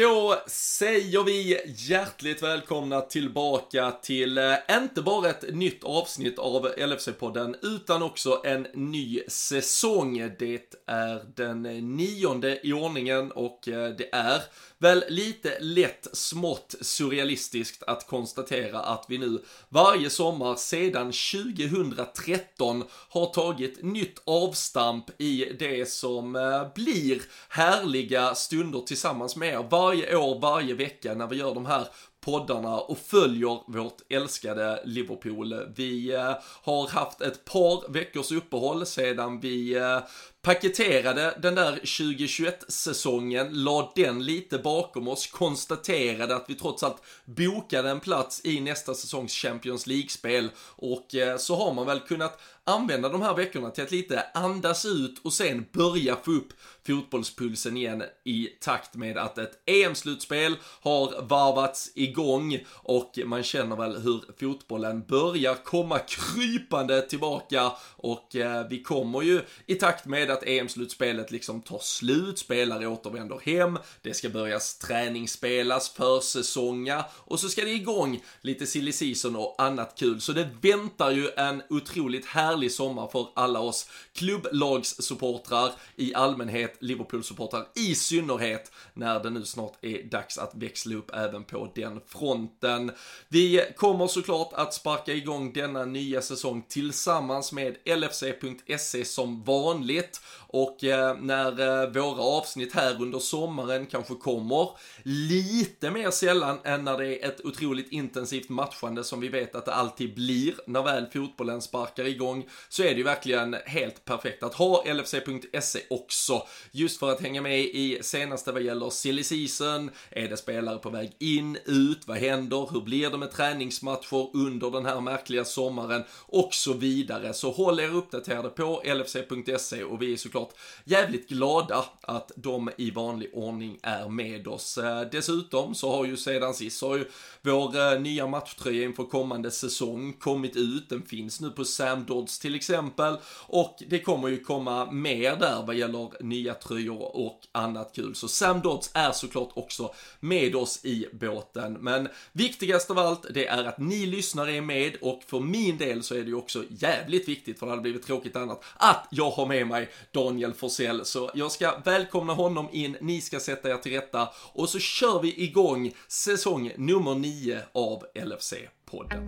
Då säger vi hjärtligt välkomna tillbaka till eh, inte bara ett nytt avsnitt av LFC-podden utan också en ny säsong. Det är den nionde i ordningen och eh, det är väl lite lätt smått surrealistiskt att konstatera att vi nu varje sommar sedan 2013 har tagit nytt avstamp i det som eh, blir härliga stunder tillsammans med er varje år, varje vecka när vi gör de här poddarna och följer vårt älskade Liverpool. Vi eh, har haft ett par veckors uppehåll sedan vi eh, paketerade den där 2021-säsongen, la den lite bakom oss, konstaterade att vi trots allt bokade en plats i nästa säsongs Champions League-spel och eh, så har man väl kunnat använda de här veckorna till att lite andas ut och sen börja få upp fotbollspulsen igen i takt med att ett EM-slutspel har varvats igång. Och man känner väl hur fotbollen börjar komma krypande tillbaka. Och eh, vi kommer ju i takt med att EM-slutspelet liksom tar slut, spelare återvänder hem, det ska börjas träningsspelas, försäsonga och så ska det igång lite silly season och annat kul. Så det väntar ju en otroligt härlig sommar för alla oss klubblagssupportrar i allmänhet, Liverpool-supportrar i synnerhet, när det nu snart är dags att växla upp även på den fronten. Vi kommer såklart att sparka igång denna nya säsong tillsammans med LFC.se som vanligt och eh, när eh, våra avsnitt här under sommaren kanske kommer lite mer sällan än när det är ett otroligt intensivt matchande som vi vet att det alltid blir. När väl fotbollen sparkar igång så är det ju verkligen helt perfekt att ha LFC.se också. Just för att hänga med i senaste vad gäller silly season, är det spelare på väg in, ut, vad händer, hur blir det med träningsmatcher under den här märkliga sommaren? Och så vidare. Så håll er uppdaterade på LFC.se och vi är såklart såklart jävligt glada att de i vanlig ordning är med oss. Eh, dessutom så har ju sedan sist så har ju vår eh, nya matchtröja inför kommande säsong kommit ut. Den finns nu på Sam Dodds till exempel och det kommer ju komma mer där vad gäller nya tröjor och annat kul. Så Sam Dodds är såklart också med oss i båten. Men viktigast av allt, det är att ni lyssnare är med och för min del så är det ju också jävligt viktigt, för det hade blivit tråkigt annat, att jag har med mig Daniel Daniel Forsell. Så jag ska välkomna honom in, ni ska sätta er till rätta och så kör vi igång säsong nummer 9 av LFC-podden.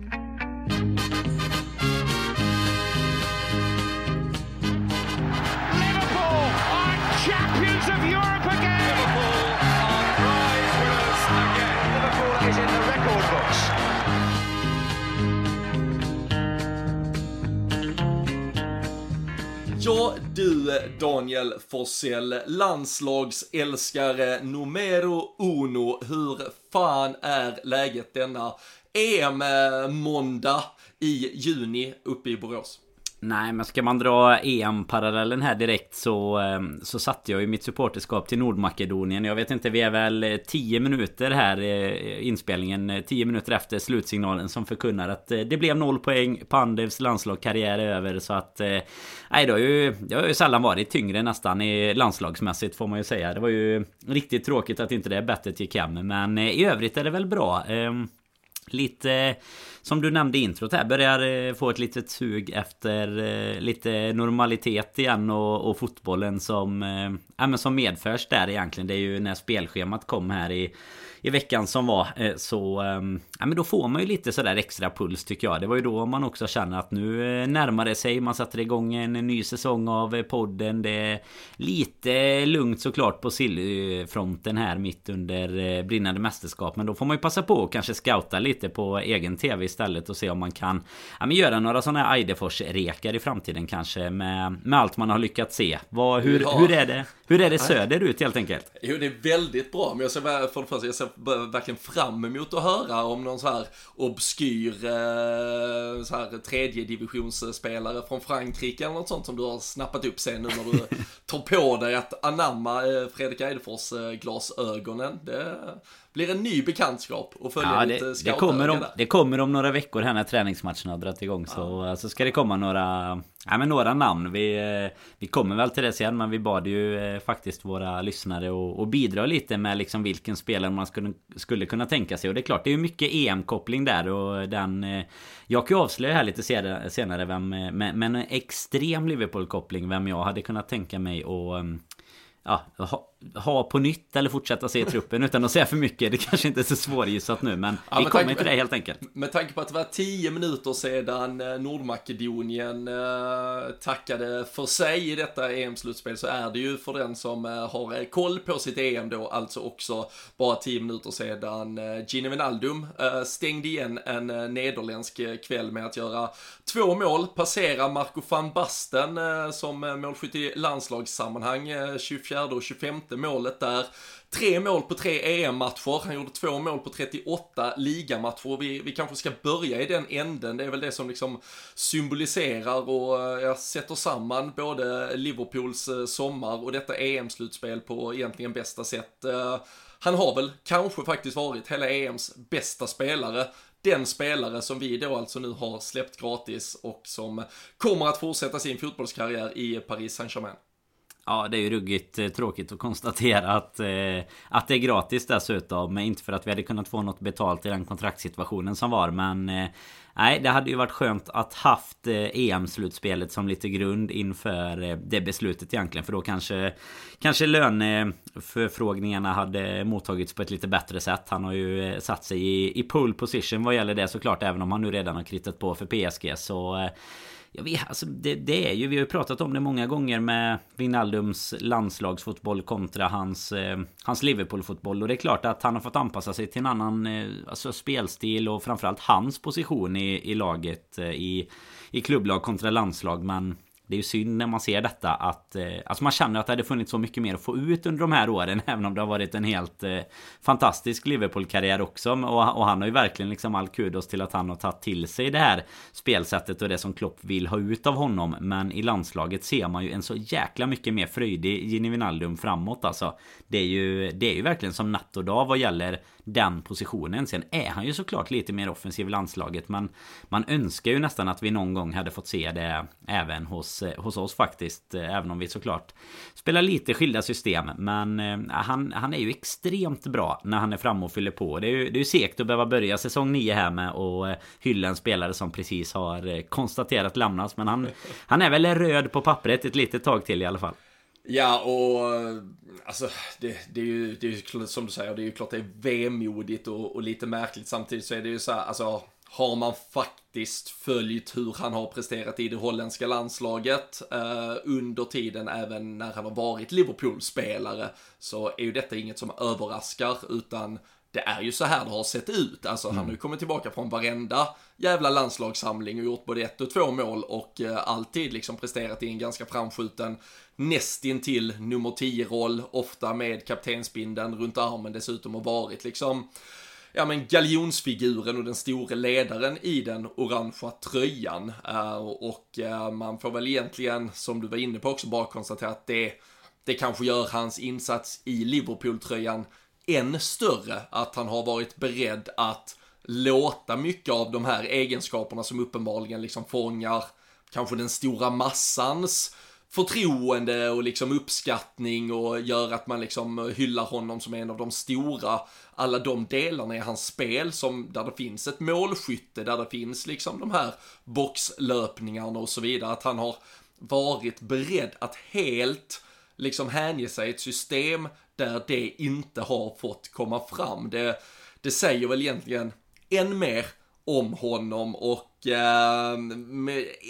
Liverpool are champions of Europe Ja, du Daniel Forsell, landslagsälskare numero uno. Hur fan är läget denna EM-måndag i juni uppe i Borås? Nej, men ska man dra EM-parallellen här direkt så, ehm, så satte jag ju mitt supporterskap till Nordmakedonien. Jag vet inte, vi är väl eh, 10 minuter här eh, inspelningen, eh, 10 minuter efter slutsignalen som förkunnar att det blev noll poäng. Pandevs landslagskarriär är över så att... Nej, det har ju, det har ju sällan varit tyngre nästan i landslagsmässigt får man ju säga. Det var ju riktigt tråkigt att inte det bettet gick hem. Men i övrigt är det väl bra. Ehm, Lite som du nämnde i introt här börjar eh, få ett litet sug efter eh, lite normalitet igen och, och fotbollen som, eh, ja, men som medförs där egentligen. Det är ju när spelschemat kom här i i veckan som var eh, så ehm, ja, men då får man ju lite sådär extra puls tycker jag. Det var ju då man också känner att nu eh, närmar det sig. Man sätter igång en ny säsong av eh, podden. Det är lite lugnt såklart på sillfronten här mitt under brinnande mästerskap. Men då får man ju passa på och kanske scouta lite på egen tv istället och se om man kan ja, men göra några sådana här Eidefors-rekar i framtiden kanske med, med allt man har lyckats se. Vad, hur, ja. hur, är det, hur är det söderut helt enkelt? Jo, det är väldigt bra. Men jag ser, för det första, jag ser verkligen fram emot att höra om någon så här obskyr eh, så här tredje divisionsspelare från Frankrike eller något sånt som du har snappat upp sen nu när du tar på dig att anamma eh, Fredrik Eidefors eh, glasögonen. Det blir en ny bekantskap och följa ja, det, lite det, kommer, om, det kommer om några veckor här när träningsmatcherna har dragit igång. Så, ja. så ska det komma några, ja, men några namn. Vi, eh, vi kommer väl till det sen. Men vi bad ju eh, faktiskt våra lyssnare att bidra lite med liksom vilken spelare man skulle, skulle kunna tänka sig. Och det är klart, det är ju mycket EM-koppling där. Och den, eh, jag kan ju avslöja här lite senare vem, med, en extrem Liverpool-koppling. Vem jag hade kunnat tänka mig att ja, ha, på nytt eller fortsätta se truppen utan att säga för mycket. Det kanske inte är så svårgissat nu men ja, vi kommer till det helt enkelt. Med tanke på att det var tio minuter sedan eh, Nordmakedonien eh, tackade för sig i detta EM-slutspel så är det ju för den som eh, har koll på sitt EM då alltså också bara tio minuter sedan Gini Wijnaldum stängde igen en nederländsk kväll med att göra två mål, passera Marco van Basten som målskytt i landslagssammanhang 24 och 25 målet där. Tre mål på tre EM-matcher, han gjorde två mål på 38 ligamatcher. Vi, vi kanske ska börja i den änden, det är väl det som liksom symboliserar och eh, jag sätter samman både Liverpools eh, sommar och detta EM-slutspel på egentligen bästa sätt. Eh, han har väl kanske faktiskt varit hela EMs bästa spelare den spelare som vi då alltså nu har släppt gratis och som kommer att fortsätta sin fotbollskarriär i Paris Saint-Germain. Ja, det är ju ruggigt eh, tråkigt att konstatera att, eh, att det är gratis dessutom. Men Inte för att vi hade kunnat få något betalt i den kontraktssituationen som var, men eh, Nej, det hade ju varit skönt att haft eh, e EM-slutspelet som lite grund inför eh, det beslutet egentligen. För då kanske, kanske löneförfrågningarna hade mottagits på ett lite bättre sätt. Han har ju satt sig i, i pole position vad gäller det såklart, även om han nu redan har kritat på för PSG. Så jag vet, alltså det, det, är ju, vi har ju pratat om det många gånger med Wijnaldums landslagsfotboll kontra hans, eh, hans Liverpoolfotboll. Och det är klart att han har fått anpassa sig till en annan eh, alltså spelstil och framförallt hans position i, i laget eh, i, i klubblag kontra landslag. Men det är ju synd när man ser detta att eh, Alltså man känner att det hade funnits så mycket mer att få ut under de här åren Även om det har varit en helt eh, Fantastisk Liverpool-karriär också. Och, och, han har ju verkligen liksom all kudos till att han har tagit till sig det här Spelsättet och det som Klopp vill ha ut av honom. Men i landslaget ser man ju en så jäkla mycket mer fröjdig Gini Wijnaldum framåt alltså. Det är ju Det är ju verkligen som natt och dag vad gäller den positionen. Sen är han ju såklart lite mer offensiv i landslaget men man önskar ju nästan att vi någon gång hade fått se det även hos, eh, hos oss faktiskt. Eh, även om vi såklart spelar lite skilda system. Men eh, han, han är ju extremt bra när han är framme och fyller på. Det är ju, det är ju segt att behöva börja säsong 9 här med och hylla en spelare som precis har konstaterat lämnas. Men han, han är väl röd på pappret ett litet tag till i alla fall. Ja, och alltså det, det, är ju, det är ju som du säger, det är ju klart det är vemodigt och, och lite märkligt. Samtidigt så är det ju så här, alltså har man faktiskt följt hur han har presterat i det holländska landslaget eh, under tiden även när han har varit Liverpool-spelare så är ju detta inget som överraskar utan det är ju så här det har sett ut. Alltså mm. han har ju kommit tillbaka från varenda jävla landslagssamling och gjort både ett och två mål och eh, alltid liksom presterat i en ganska framskjuten nästintill nummer 10-roll, ofta med kaptensbindeln runt armen dessutom och varit liksom ja men galjonsfiguren och den store ledaren i den orangea tröjan. Eh, och eh, man får väl egentligen, som du var inne på också, bara konstatera att det, det kanske gör hans insats i Liverpool-tröjan än större. Att han har varit beredd att låta mycket av de här egenskaperna som uppenbarligen liksom fångar kanske den stora massans förtroende och liksom uppskattning och gör att man liksom hyllar honom som en av de stora. Alla de delarna i hans spel som, där det finns ett målskytte, där det finns liksom de här boxlöpningarna och så vidare. Att han har varit beredd att helt liksom hänge sig ett system där det inte har fått komma fram. Det, det säger väl egentligen än mer om honom och eh,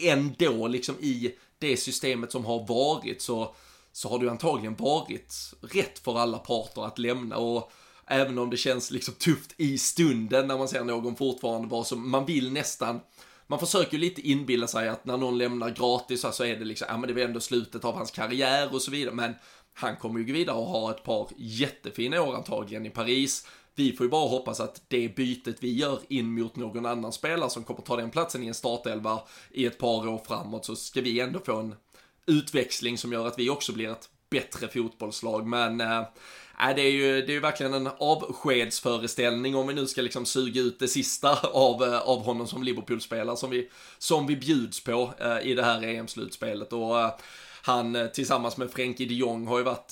ändå liksom i det systemet som har varit så, så har det ju antagligen varit rätt för alla parter att lämna och även om det känns liksom tufft i stunden när man ser någon fortfarande vara som man vill nästan man försöker ju lite inbilla sig att när någon lämnar gratis så är det liksom, ja men det är ändå slutet av hans karriär och så vidare, men han kommer ju gå vidare och ha ett par jättefina år antagligen i Paris. Vi får ju bara hoppas att det bytet vi gör in mot någon annan spelare som kommer ta den platsen i en startelva i ett par år framåt så ska vi ändå få en utväxling som gör att vi också blir ett bättre fotbollslag. Men äh, det är ju, det är ju verkligen en avskedsföreställning om vi nu ska liksom suga ut det sista av, eh, av honom som Liverpool-spelare som vi, som vi bjuds på äh, i det här EM-slutspelet. Och äh, han tillsammans med Frenkie de Jong har ju varit,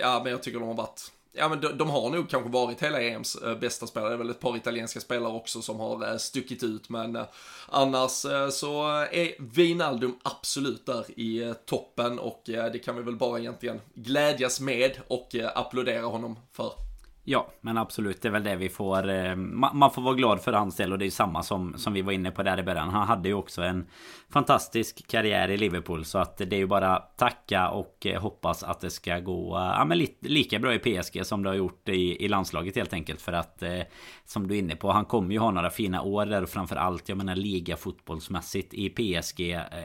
ja men jag tycker de har varit Ja men de, de, har nog kanske varit hela EMs äh, eh, bästa spelare. Det är väl ett par italienska spelare också som har äh, stuckit ut. Men äh, annars så är Wijnaldum absolut där i toppen och det kan vi väl bara egentligen glädjas med och applådera honom för. Ja, men absolut. Det är väl det vi får... Eh, man får vara glad för hans del och det är samma som, som vi var inne på där i början. Han hade ju också en fantastisk karriär i Liverpool. Så att det är ju bara tacka och eh, hoppas att det ska gå eh, ja, men li, lika bra i PSG som det har gjort i, i landslaget helt enkelt. För att eh, som du är inne på, han kommer ju ha några fina år där och framförallt, jag menar liga fotbollsmässigt i PSG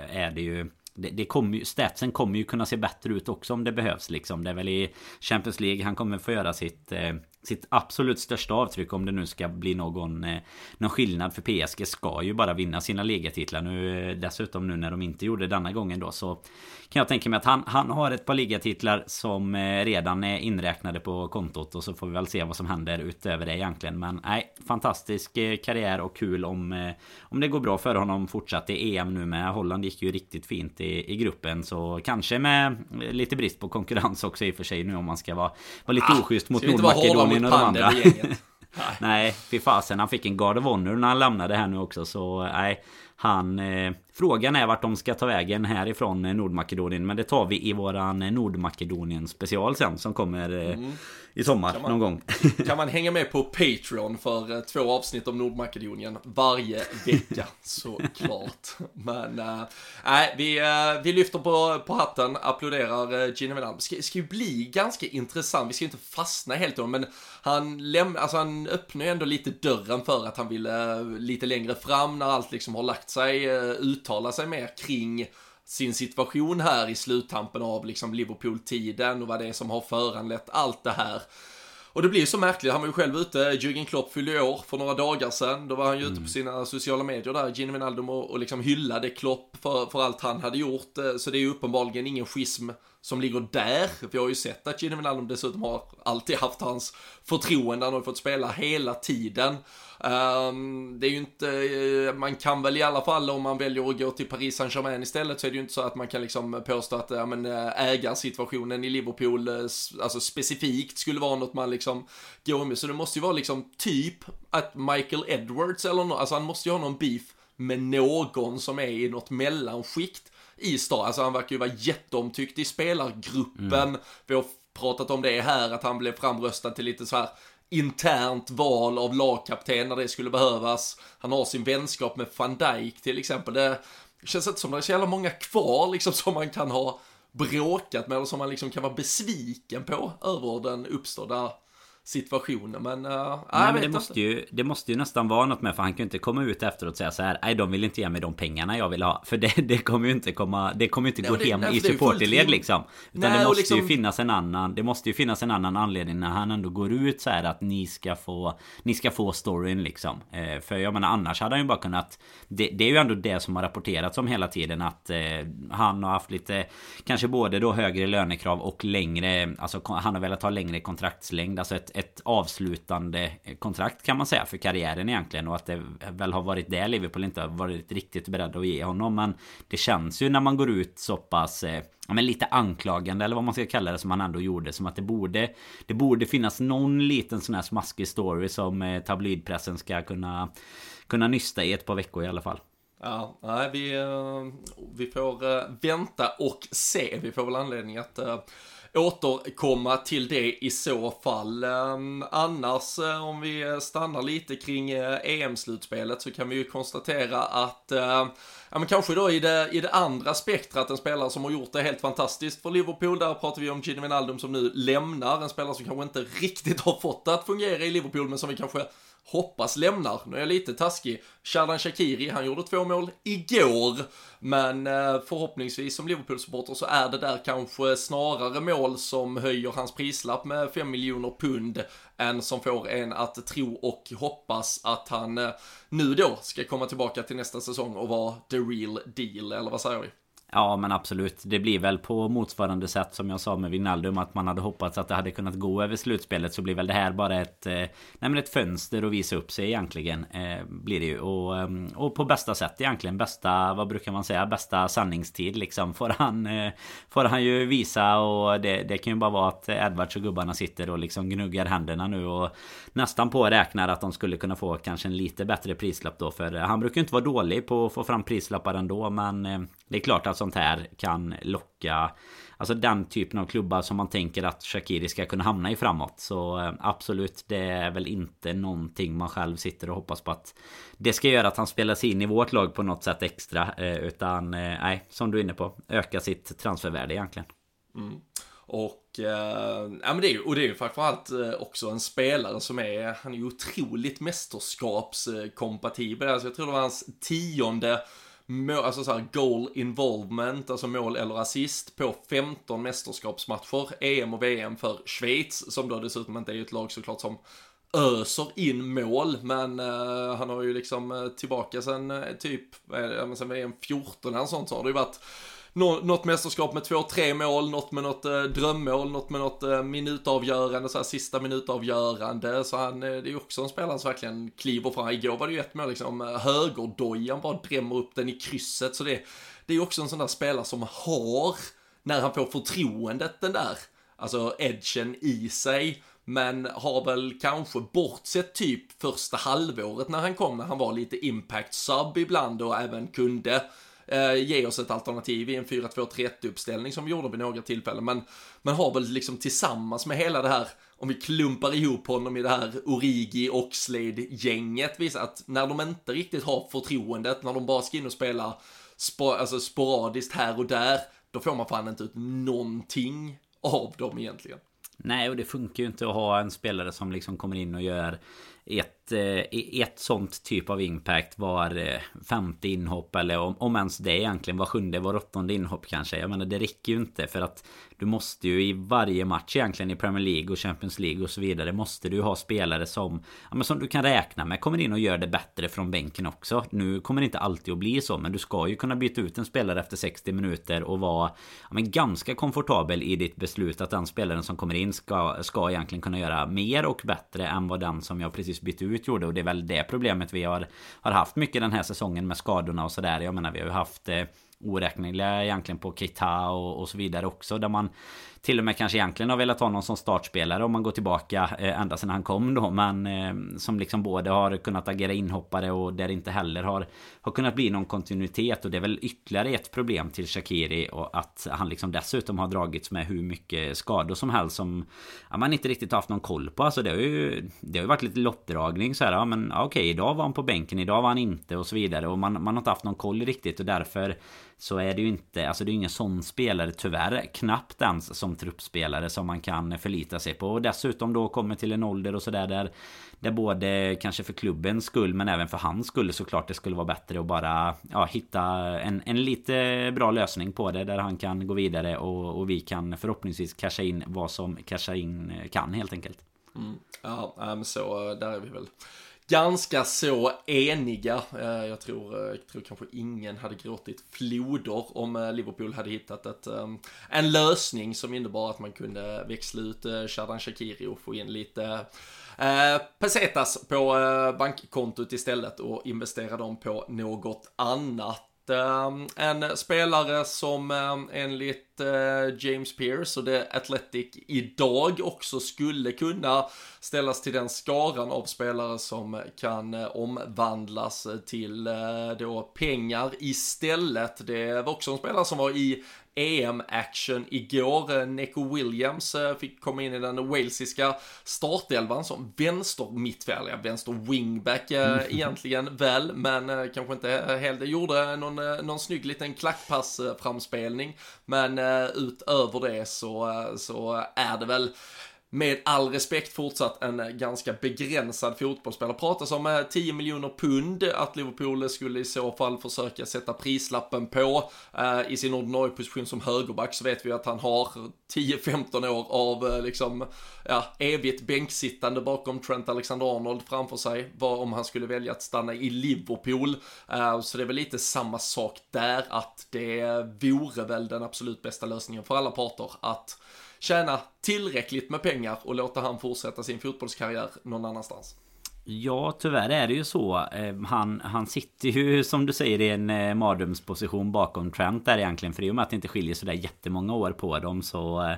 är det ju det, det kommer ju, statsen kommer ju kunna se bättre ut också om det behövs liksom. Det är väl i Champions League han kommer få göra sitt eh, sitt absolut största avtryck om det nu ska bli någon, eh, någon skillnad. För PSG ska ju bara vinna sina ligatitlar nu eh, dessutom nu när de inte gjorde denna gången då. Så kan jag tänka mig att han, han har ett par ligatitlar som eh, redan är inräknade på kontot och så får vi väl se vad som händer utöver det egentligen. Men nej fantastisk karriär och kul om om det går bra för honom fortsatt i EM nu med. Holland gick ju riktigt fint i, i gruppen så kanske med lite brist på konkurrens också i och för sig nu om man ska vara, vara lite ah, oschysst mot Nordmakedonien Och de andra. nej, fy fasen. Han fick en Guard of Honor när han lämnade här nu också. Så nej, han... Eh, frågan är vart de ska ta vägen härifrån eh, Nordmakedonien. Men det tar vi i våran eh, Nordmakedonien special sen som kommer eh, mm i sommar man, någon gång. kan man hänga med på Patreon för två avsnitt om Nordmakedonien varje vecka såklart. Men äh, vi, vi lyfter på, på hatten, applåderar Gino Wijnaldum. Ska, ska ju bli ganska intressant, vi ska ju inte fastna helt om men han, läm alltså, han öppnar ju ändå lite dörren för att han ville lite längre fram när allt liksom har lagt sig, uttala sig mer kring sin situation här i sluttampen av liksom Liverpool-tiden och vad det är som har föranlett allt det här. Och det blir ju så märkligt, han var ju själv ute, Jürgen Klopp fyllde år för några dagar sedan. Då var han ju mm. ute på sina sociala medier där, Gini Wijnaldum, och, och liksom hyllade Klopp för, för allt han hade gjort. Så det är ju uppenbarligen ingen schism som ligger där. Vi har ju sett att Gino Wijnaldum dessutom har alltid haft hans förtroende, han har fått spela hela tiden. Um, det är ju inte, eh, man kan väl i alla fall om man väljer att gå till Paris Saint-Germain istället så är det ju inte så att man kan liksom påstå att ja, men, eh, ägarsituationen i Liverpool eh, alltså specifikt skulle vara något man liksom går med. Så det måste ju vara liksom typ att Michael Edwards eller något, alltså han måste ju ha någon beef med någon som är i något mellanskikt i stan. Alltså han verkar ju vara jätteomtyckt i spelargruppen. Mm. Vi har pratat om det här, att han blev framröstad till lite så här internt val av lagkapten när det skulle behövas. Han har sin vänskap med van Dijk till exempel. Det känns inte som det är så jävla många kvar liksom som man kan ha bråkat med eller som man liksom kan vara besviken på över den uppstådda situationen. Men, uh, nej, men det, måste ju, det måste ju nästan vara något med för han kan ju inte komma ut efteråt och säga så här. Nej de vill inte ge mig de pengarna jag vill ha. För det, det kommer ju inte komma Det kommer ju inte nej, gå det, hem nej, i supporterled liksom. Utan nej, det måste liksom... ju finnas en annan Det måste ju finnas en annan anledning när han ändå går ut så här att ni ska få Ni ska få storyn liksom. Eh, för jag menar annars hade han ju bara kunnat det, det, är ju ändå det som har rapporterats om hela tiden att eh, han har haft lite Kanske både då högre lönekrav och längre Alltså han har velat ha längre kontraktslängd. Alltså ett ett avslutande kontrakt kan man säga för karriären egentligen och att det väl har varit det Liverpool inte har varit riktigt beredda att ge honom men det känns ju när man går ut så pass eh, ja, men lite anklagande eller vad man ska kalla det som han ändå gjorde som att det borde det borde finnas någon liten sån här smaskig story som eh, tabloidpressen ska kunna kunna nysta i ett par veckor i alla fall. Ja, nej, vi, eh, vi får vänta och se. Vi får väl anledning att återkomma till det i så fall. Ehm, annars, eh, om vi stannar lite kring eh, EM-slutspelet så kan vi ju konstatera att, eh, ja men kanske då i det, i det andra spektrat, en spelare som har gjort det helt fantastiskt för Liverpool, där pratar vi om Gini Wijnaldum som nu lämnar, en spelare som kanske inte riktigt har fått det att fungera i Liverpool, men som vi kanske hoppas lämnar. Nu är jag lite taskig. Shardan Shakiri, han gjorde två mål igår. Men eh, förhoppningsvis som Liverpool-supporter så är det där kanske snarare mål som höjer hans prislapp med 5 miljoner pund än som får en att tro och hoppas att han eh, nu då ska komma tillbaka till nästa säsong och vara the real deal, eller vad säger vi? Ja men absolut. Det blir väl på motsvarande sätt som jag sa med Wijnaldum Att man hade hoppats att det hade kunnat gå över slutspelet Så blir väl det här bara ett eh, Nej ett fönster att visa upp sig egentligen eh, Blir det ju. Och, eh, och på bästa sätt egentligen. Bästa Vad brukar man säga? Bästa sanningstid liksom. Får han eh, Får han ju visa och det, det kan ju bara vara att Edwards och gubbarna sitter och liksom gnuggar händerna nu och Nästan påräknar att de skulle kunna få kanske en lite bättre prislapp då För han brukar ju inte vara dålig på att få fram prislappar ändå men eh, Det är klart att sånt här kan locka Alltså den typen av klubbar som man tänker att Shakiri ska kunna hamna i framåt Så eh, absolut Det är väl inte någonting man själv sitter och hoppas på att Det ska göra att han spelar sig in i vårt lag på något sätt extra eh, Utan eh, nej som du är inne på Öka sitt transfervärde egentligen mm. Och, eh, ja, men det är ju, och det är ju framförallt också en spelare som är, han är ju otroligt mästerskapskompatibel. Alltså jag tror det var hans tionde mål, alltså så här, goal involvement, alltså mål eller assist på 15 mästerskapsmatcher, EM och VM för Schweiz, som då dessutom inte är ett lag såklart som öser in mål, men uh, han har ju liksom uh, tillbaka sen uh, typ, vad är det, sen VM 14 eller sånt så har det ju varit något mästerskap med två, tre mål, något med något eh, drömmål, något med något eh, minutavgörande, så här sista minutavgörande. Så han, eh, det är ju också en spelare som verkligen kliver fram. Igår var det ju ett mål liksom, eh, högerdojan bara drämmer upp den i krysset. Så det, det är ju också en sån där spelare som har, när han får förtroendet, den där, alltså edgen i sig. Men har väl kanske bortsett typ första halvåret när han kom, när han var lite impact sub ibland och även kunde eh, ge oss ett alternativ i en 4-2-3-1 uppställning som vi gjorde vid några tillfällen. Men man har väl liksom tillsammans med hela det här, om vi klumpar ihop honom i det här Origi Oxlade-gänget, visar att när de inte riktigt har förtroendet, när de bara ska in och spela spo alltså sporadiskt här och där, då får man fan inte ut någonting av dem egentligen. Nej, och det funkar ju inte att ha en spelare som liksom kommer in och gör ett, eh, ett sånt typ av impact var eh, femte inhopp eller om, om ens det egentligen var sjunde, var åttonde inhopp kanske. Jag menar det räcker ju inte för att du måste ju i varje match egentligen i Premier League och Champions League och så vidare måste du ha spelare som ja, men som du kan räkna med kommer in och gör det bättre från bänken också. Nu kommer det inte alltid att bli så men du ska ju kunna byta ut en spelare efter 60 minuter och vara ja, men ganska komfortabel i ditt beslut att den spelaren som kommer in ska, ska egentligen kunna göra mer och bättre än vad den som jag precis bytte ut gjorde och det är väl det problemet vi har, har haft mycket den här säsongen med skadorna och sådär. Jag menar vi har ju haft eh, oräkneliga egentligen på Keita och, och så vidare också. Där man till och med kanske egentligen har velat ha någon som startspelare om man går tillbaka eh, ända sedan han kom då. Men eh, som liksom både har kunnat agera inhoppare och där inte heller har, har kunnat bli någon kontinuitet. Och det är väl ytterligare ett problem till Shakiri och att han liksom dessutom har dragits med hur mycket skador som helst som ja, man inte riktigt haft någon koll på. Alltså det har ju, det har ju varit lite lottdragning så här. Ja men okej, idag var han på bänken, idag var han inte och så vidare. Och man, man har inte haft någon koll riktigt och därför så är det ju inte, alltså det är ju ingen sån spelare tyvärr. Knappt ens som truppspelare som man kan förlita sig på. Och dessutom då kommer till en ålder och sådär där där både kanske för klubbens skull men även för hans skull såklart det skulle vara bättre att bara ja, hitta en, en lite bra lösning på det där han kan gå vidare och, och vi kan förhoppningsvis casha in vad som casha in kan helt enkelt. Mm. Ja, men så där är vi väl ganska så eniga. Eh, jag tror, eh, jag tror kanske ingen hade gråtit floder om eh, Liverpool hade hittat ett, ehm, en lösning som innebar att man kunde växla ut Shadan Shakiri och få in lite pesetas på bankkontot istället och investera dem på något annat. Ehm, en spelare som ehm, enligt eh, James Pierce och The Athletic idag också skulle kunna ställas till den skaran av spelare som kan eh, omvandlas till eh, då pengar istället. Det var också en spelare som var i EM-action igår. Neko Williams eh, fick komma in i den walesiska startelvan som vänster mittfältare, vänster wingback mm. egentligen väl, men kanske inte helt, gjorde någon, någon snygg liten klackpass framspelning. Men utöver det så, så är det väl med all respekt fortsatt en eh, ganska begränsad fotbollsspelare. Pratas om eh, 10 miljoner pund att Liverpool skulle i så fall försöka sätta prislappen på. Eh, I sin ordinarie position som högerback så vet vi att han har 10-15 år av liksom, ja, evigt bänksittande bakom Trent Alexander-Arnold framför sig. Vad om han skulle välja att stanna i Liverpool. Så det är väl lite samma sak där att det vore väl den absolut bästa lösningen för alla parter att tjäna tillräckligt med pengar och låta han fortsätta sin fotbollskarriär någon annanstans. Ja, tyvärr är det ju så. Eh, han, han sitter ju som du säger i en eh, mardrömsposition bakom Trent där egentligen. För i och med att det inte skiljer sådär jättemånga år på dem så eh,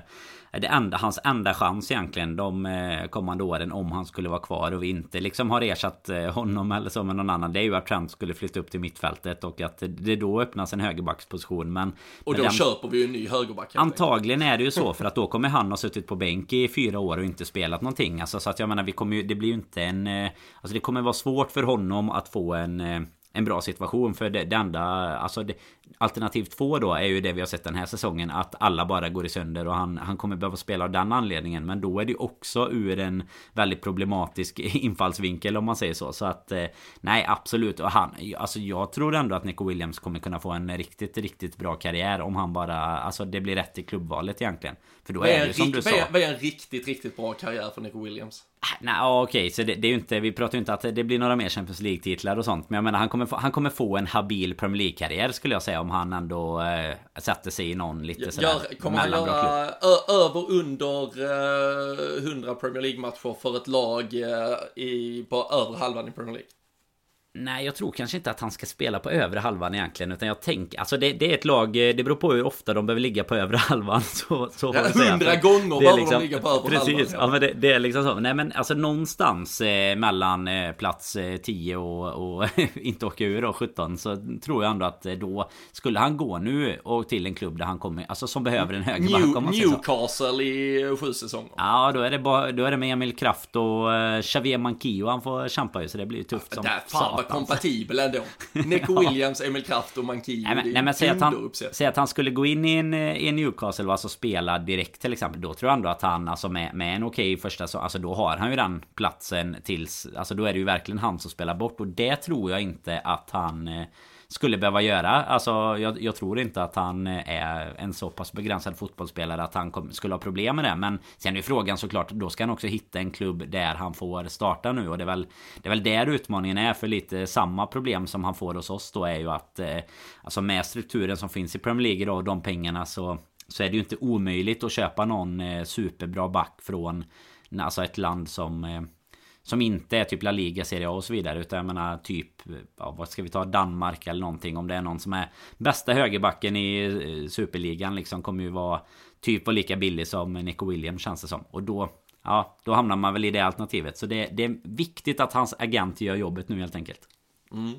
är det enda, hans enda chans egentligen de kommande åren om han skulle vara kvar och vi inte liksom har ersatt honom eller så med någon annan. Det är ju att Trent skulle flytta upp till mittfältet och att det då öppnas en högerbacksposition. Men, och då den, köper vi ju en ny högerback. Antagligen är det ju så för att då kommer han ha suttit på bänk i fyra år och inte spelat någonting. Alltså, så att jag menar vi kommer ju, det blir ju inte en Alltså det kommer vara svårt för honom att få en eh, en bra situation för det, det enda Alltså det, Alternativ två då är ju det vi har sett den här säsongen Att alla bara går i sönder och han, han kommer behöva spela av den anledningen. Men då är det också ur en Väldigt problematisk infallsvinkel om man säger så. Så att eh, Nej absolut. Och han Alltså jag tror ändå att Nico Williams kommer kunna få en riktigt riktigt bra karriär Om han bara Alltså det blir rätt i klubbvalet egentligen. För då är, är det som du sa. Vad är en riktigt riktigt bra karriär för Nico Williams? Nej okej, okay, så det, det, är ju inte, vi pratar ju inte att det blir några mer Champions League-titlar och sånt Men jag menar han kommer, få, han kommer få en habil Premier League-karriär skulle jag säga Om han ändå äh, sätter sig i någon lite sådär Gör, Kommer han göra över under äh, 100 Premier League-matcher för ett lag äh, i, på över halvan i Premier League? Nej, jag tror kanske inte att han ska spela på övre halvan egentligen. Utan jag tänker, alltså det, det är ett lag, det beror på hur ofta de behöver ligga på övre halvan. Så, så ja, hundra gånger behöver liksom, de ligga på övre precis, halvan. Precis, ja. men det, det, är liksom så. Nej men alltså någonstans eh, mellan eh, plats eh, 10 och, och inte åka ur då, 17. Så tror jag ändå att eh, då skulle han gå nu och till en klubb där han kommer, alltså som behöver en högerback. New, Newcastle i sju säsonger. Ja, då är det, bara, då är det med Emil Kraft och uh, Xavier Mankio han får kämpa ju. Så det blir tufft som satan vara kompatibel ändå. Neko Williams, Emil Kraft och Mankio. Nej men, nej, men säg, att han, säg att han skulle gå in i en, i en Newcastle och alltså spela direkt till exempel. Då tror jag ändå att han alltså med, med en okej första så alltså då har han ju den platsen tills Alltså då är det ju verkligen han som spelar bort och det tror jag inte att han eh, skulle behöva göra. Alltså jag, jag, tror inte att han eh, är en så pass begränsad fotbollsspelare att han kom, skulle ha problem med det. Men sen är frågan såklart, då ska han också hitta en klubb där han får starta nu. Och det är väl, det är väl där utmaningen är. För lite samma problem som han får hos oss då är ju att eh, Alltså med strukturen som finns i Premier League idag och de pengarna så Så är det ju inte omöjligt att köpa någon eh, superbra back från Alltså ett land som eh, som inte är typ La Liga, Serie A och så vidare. Utan jag menar typ, ja, vad ska vi ta, Danmark eller någonting. Om det är någon som är bästa högerbacken i eh, Superligan liksom kommer ju vara typ vara lika billig som Nico Williams känns det som. Och då, ja, då hamnar man väl i det alternativet. Så det, det är viktigt att hans agent gör jobbet nu helt enkelt. Mm.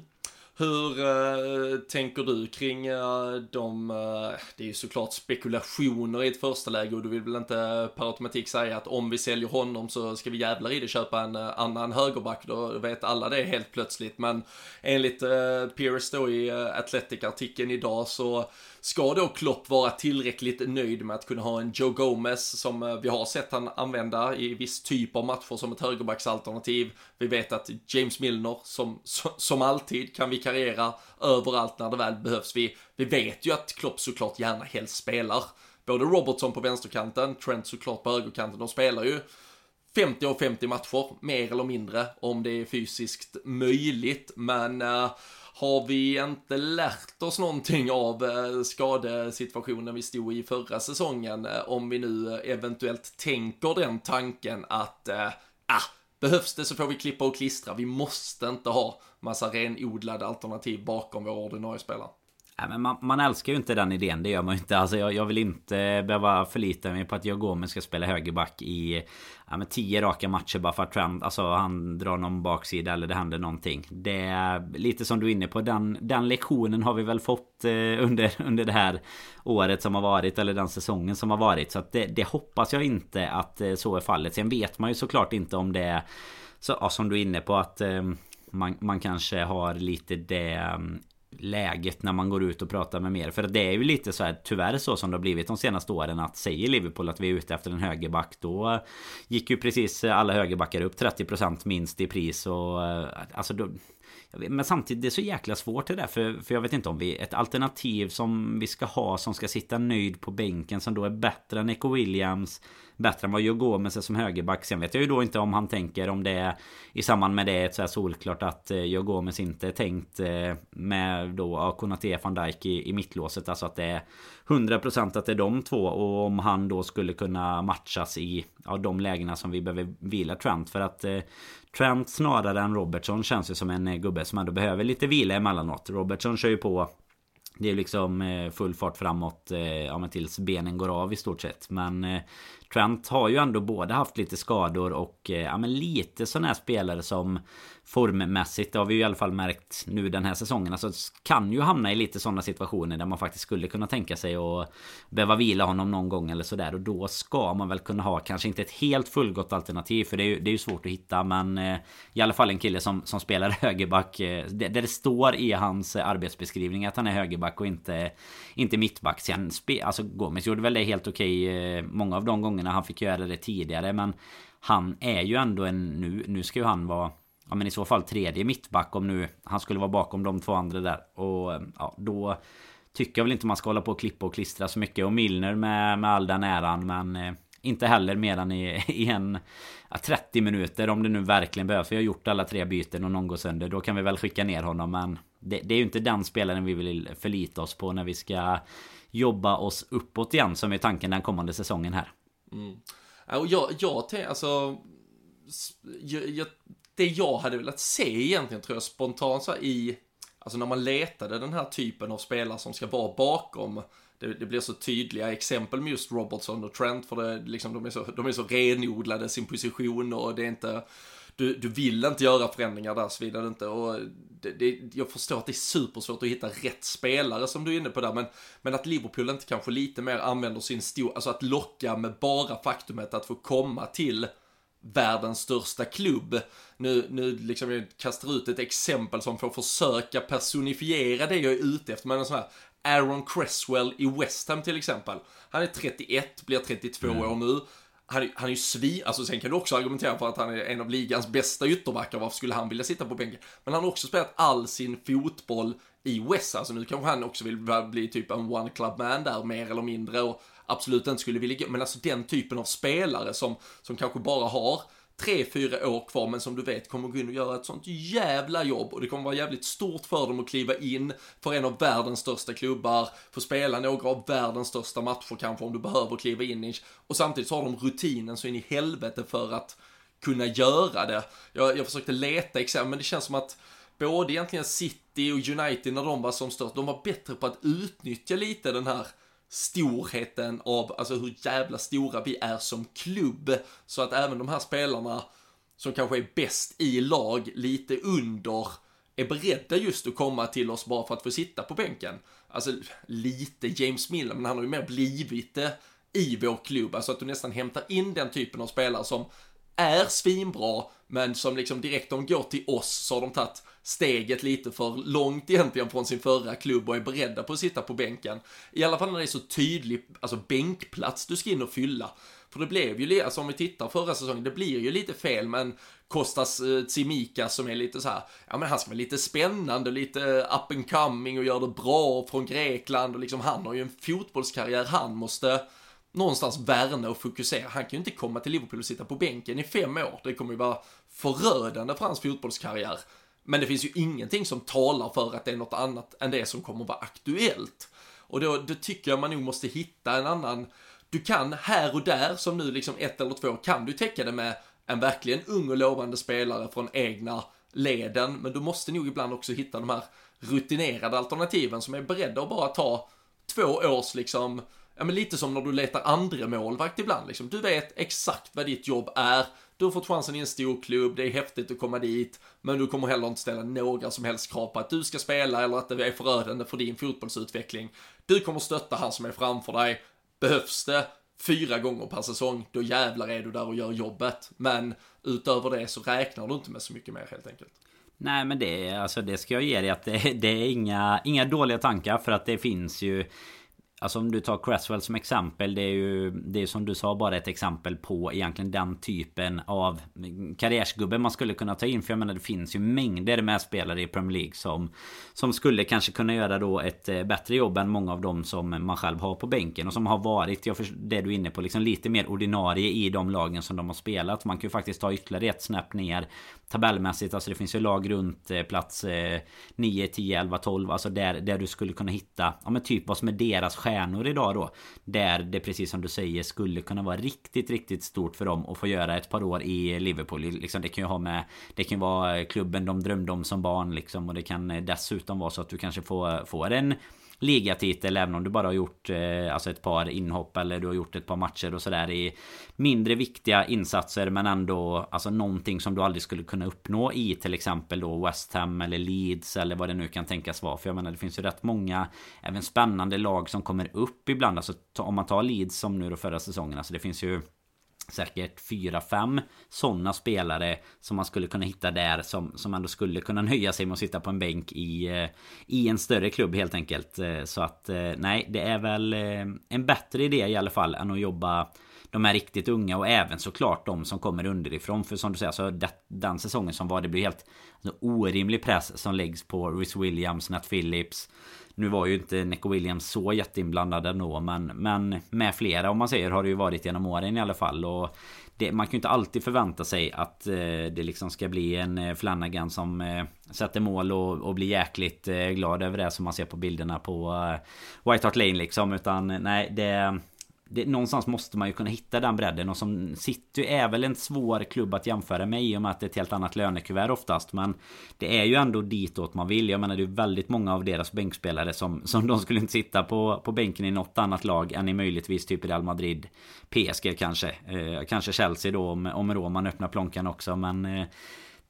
Hur uh, tänker du kring uh, de, uh, det är ju såklart spekulationer i ett första läge och du vill väl inte per automatik säga att om vi säljer honom så ska vi jävlar i det köpa en annan högerback, då vet alla det helt plötsligt. Men enligt uh, Pierce då i uh, Athletic-artikeln idag så ska då Klopp vara tillräckligt nöjd med att kunna ha en Joe Gomez som eh, vi har sett han använda i viss typ av matcher som ett högerbacksalternativ. Vi vet att James Milner som, som alltid kan vikariera överallt när det väl behövs. Vi, vi vet ju att Klopp såklart gärna helst spelar både Robertson på vänsterkanten, Trent såklart på högerkanten. De spelar ju 50 av 50 matcher, mer eller mindre, om det är fysiskt möjligt. Men uh, har vi inte lärt oss någonting av eh, skadesituationen vi stod i förra säsongen? Eh, om vi nu eh, eventuellt tänker den tanken att, äh, behövs det så får vi klippa och klistra. Vi måste inte ha massa renodlade alternativ bakom våra ordinarie spelare. Nej, men man, man, älskar ju inte den idén, det gör man ju inte. Alltså, jag, jag vill inte behöva förlita mig på att jag Gomes ska spela högerback i ja, men tio raka matcher bara för att Trent, alltså, han drar någon baksida eller det händer någonting. Det är lite som du är inne på, den, den lektionen har vi väl fått eh, under, under det här året som har varit, eller den säsongen som har varit. Så att det, det hoppas jag inte att eh, så är fallet. Sen vet man ju såklart inte om det är så, ja, som du är inne på att eh, man, man kanske har lite det mm, läget när man går ut och pratar med mer. För det är ju lite så här tyvärr så som det har blivit de senaste åren att säger Liverpool att vi är ute efter en högerback då gick ju precis alla högerbackar upp 30% minst i pris och eh, alltså då, men samtidigt det är så jäkla svårt det där för, för jag vet inte om vi Ett alternativ som vi ska ha som ska sitta nöjd på bänken som då är bättre än Eco Williams Bättre än vad Joe Gomez är som högerback. Sen vet jag ju då inte om han tänker om det är I samband med det ett så här solklart att eh, Joe Gomez inte är tänkt eh, Med då Konate van Dijk i, i mittlåset. Alltså att det är 100% att det är de två. Och om han då skulle kunna matchas i ja, de lägena som vi behöver vila Trent. För att eh, Trent snarare än Robertson känns ju som en eh, gubbe som ändå behöver lite vila emellanåt. Robertson kör ju på. Det är liksom full fart framåt ja, men tills benen går av i stort sett. Men Trent har ju ändå både haft lite skador och eh, ja, men lite sådana här spelare som formmässigt. Det har vi ju i alla fall märkt nu den här säsongen. Alltså kan ju hamna i lite sådana situationer där man faktiskt skulle kunna tänka sig att behöva vila honom någon gång eller sådär. Och då ska man väl kunna ha kanske inte ett helt fullgott alternativ. För det är ju, det är ju svårt att hitta. Men eh, i alla fall en kille som, som spelar högerback. Eh, där det står i hans arbetsbeskrivning att han är högerback och inte, inte mittback. Sen spe, alltså Gomes gjorde väl det helt okej eh, många av de gångerna han fick göra det tidigare. Men han är ju ändå en... Nu, nu ska ju han vara ja, men i så fall tredje mittback om nu han skulle vara bakom de två andra där. Och eh, ja, då tycker jag väl inte man ska hålla på och klippa och klistra så mycket. Och Milner med, med all den äran men eh, inte heller mer än i, i en ja, 30 minuter om det nu verkligen behövs. Vi har gjort alla tre byten och någon går sönder. Då kan vi väl skicka ner honom men det, det är ju inte den spelaren vi vill förlita oss på när vi ska jobba oss uppåt igen som är tanken den kommande säsongen här. Mm. Jag, jag, alltså, jag, jag det jag hade velat se egentligen tror jag spontant så i, alltså när man letade den här typen av spelare som ska vara bakom, det, det blir så tydliga exempel med just Robertson och Trent för det, liksom, de, är så, de är så renodlade sin position och det är inte, du, du vill inte göra förändringar där såvida du inte, och det, det, jag förstår att det är supersvårt att hitta rätt spelare som du är inne på där, men, men att Liverpool inte kanske lite mer använder sin stor, alltså att locka med bara faktumet att få komma till världens största klubb. Nu, nu liksom jag kastar ut ett exempel som får försöka personifiera det jag är ute efter, men en sån här Aaron Cresswell i West Ham till exempel. Han är 31, blir 32 mm. år nu. Han, han är ju svi, alltså sen kan du också argumentera för att han är en av ligans bästa ytterbackar, varför skulle han vilja sitta på bänken? Men han har också spelat all sin fotboll i West, alltså nu kanske han också vill bli typ en one club man där mer eller mindre och absolut inte skulle vilja gå, men alltså den typen av spelare som, som kanske bara har tre, fyra år kvar, men som du vet kommer gå in och göra ett sånt jävla jobb. Och det kommer vara jävligt stort för dem att kliva in för en av världens största klubbar, få spela några av världens största matcher kanske om du behöver kliva in i, och samtidigt så har de rutinen så in i helvete för att kunna göra det. Jag, jag försökte leta exempel, men det känns som att både egentligen City och United när de var som störst, de var bättre på att utnyttja lite den här storheten av, alltså hur jävla stora vi är som klubb. Så att även de här spelarna som kanske är bäst i lag, lite under, är beredda just att komma till oss bara för att få sitta på bänken. Alltså lite James Miller, men han har ju mer blivit det i vår klubb. Alltså att du nästan hämtar in den typen av spelare som är svinbra, men som liksom direkt de går till oss så har de tagit steget lite för långt egentligen från sin förra klubb och är beredda på att sitta på bänken. I alla fall när det är så tydlig, alltså bänkplats du ska in och fylla. För det blev ju, alltså om vi tittar förra säsongen, det blir ju lite fel, men Kostas eh, Tsimikas som är lite så här, ja men han ska vara lite spännande, lite eh, up and coming och gör det bra från Grekland och liksom han har ju en fotbollskarriär han måste någonstans värna och fokusera. Han kan ju inte komma till Liverpool och sitta på bänken i fem år. Det kommer ju vara förödande för hans fotbollskarriär. Men det finns ju ingenting som talar för att det är något annat än det som kommer vara aktuellt. Och då, då tycker jag man nog måste hitta en annan, du kan här och där, som nu liksom ett eller två, kan du täcka det med en verkligen ung och lovande spelare från egna leden, men du måste nog ibland också hitta de här rutinerade alternativen som är beredda att bara ta två års liksom, ja men lite som när du letar andra målvakt ibland liksom. Du vet exakt vad ditt jobb är, du har fått chansen i en stor klubb, det är häftigt att komma dit, men du kommer heller inte ställa några som helst krav på att du ska spela eller att det är förödande för din fotbollsutveckling. Du kommer stötta han som är framför dig. Behövs det fyra gånger per säsong, då jävlar är du där och gör jobbet. Men utöver det så räknar du inte med så mycket mer helt enkelt. Nej men det, alltså det ska jag ge dig att det, det är inga, inga dåliga tankar för att det finns ju Alltså om du tar Cresswell som exempel Det är ju Det är som du sa bara ett exempel på egentligen den typen av Karriärsgubbe man skulle kunna ta in. För jag menar det finns ju mängder med spelare i Premier League som Som skulle kanske kunna göra då ett eh, bättre jobb än många av dem som man själv har på bänken Och som har varit, jag det du är inne på, liksom lite mer ordinarie i de lagen som de har spelat. Man kan ju faktiskt ta ytterligare ett snäpp ner tabellmässigt. Alltså det finns ju lag runt eh, plats 9, 10, 11, 12. Alltså där, där du skulle kunna hitta ja, men typ vad som är deras stjärnor idag då. Där det precis som du säger skulle kunna vara riktigt, riktigt stort för dem att få göra ett par år i Liverpool. Liksom, det kan ju ha med Det kan vara klubben de drömde om som barn liksom. Och det kan eh, dessutom vara så att du kanske får, får en ligatitel även om du bara har gjort eh, alltså ett par inhopp eller du har gjort ett par matcher och sådär i mindre viktiga insatser men ändå alltså någonting som du aldrig skulle kunna uppnå i till exempel då West Ham eller Leeds eller vad det nu kan tänkas vara. För jag menar det finns ju rätt många även spännande lag som kommer upp ibland. Alltså om man tar Leeds som nu då förra säsongen alltså det finns ju säkert 4-5 sådana spelare som man skulle kunna hitta där som, som ändå skulle kunna nöja sig med att sitta på en bänk i, eh, i en större klubb helt enkelt. Eh, så att eh, nej, det är väl en bättre idé i alla fall än att jobba de är riktigt unga och även såklart de som kommer underifrån. För som du säger, så det, den säsongen som var det blir helt alltså, orimlig press som läggs på Rhys Williams, Nat Phillips. Nu var ju inte Neco Williams så jätteinblandad ändå men, men med flera om man säger har det ju varit genom åren i alla fall. Och det, man kan ju inte alltid förvänta sig att eh, det liksom ska bli en eh, Flanagan som eh, sätter mål och, och blir jäkligt eh, glad över det som man ser på bilderna på eh, White Hart Lane liksom. Utan nej det det, någonstans måste man ju kunna hitta den bredden och som City är väl en svår klubb att jämföra med i och med att det är ett helt annat lönekuvert oftast men Det är ju ändå ditåt man vill. Jag menar det är väldigt många av deras bänkspelare som, som de skulle inte sitta på, på bänken i något annat lag än i möjligtvis typ Real Madrid PSG kanske. Eh, kanske Chelsea då om, om Roman öppnar plånkan också men eh,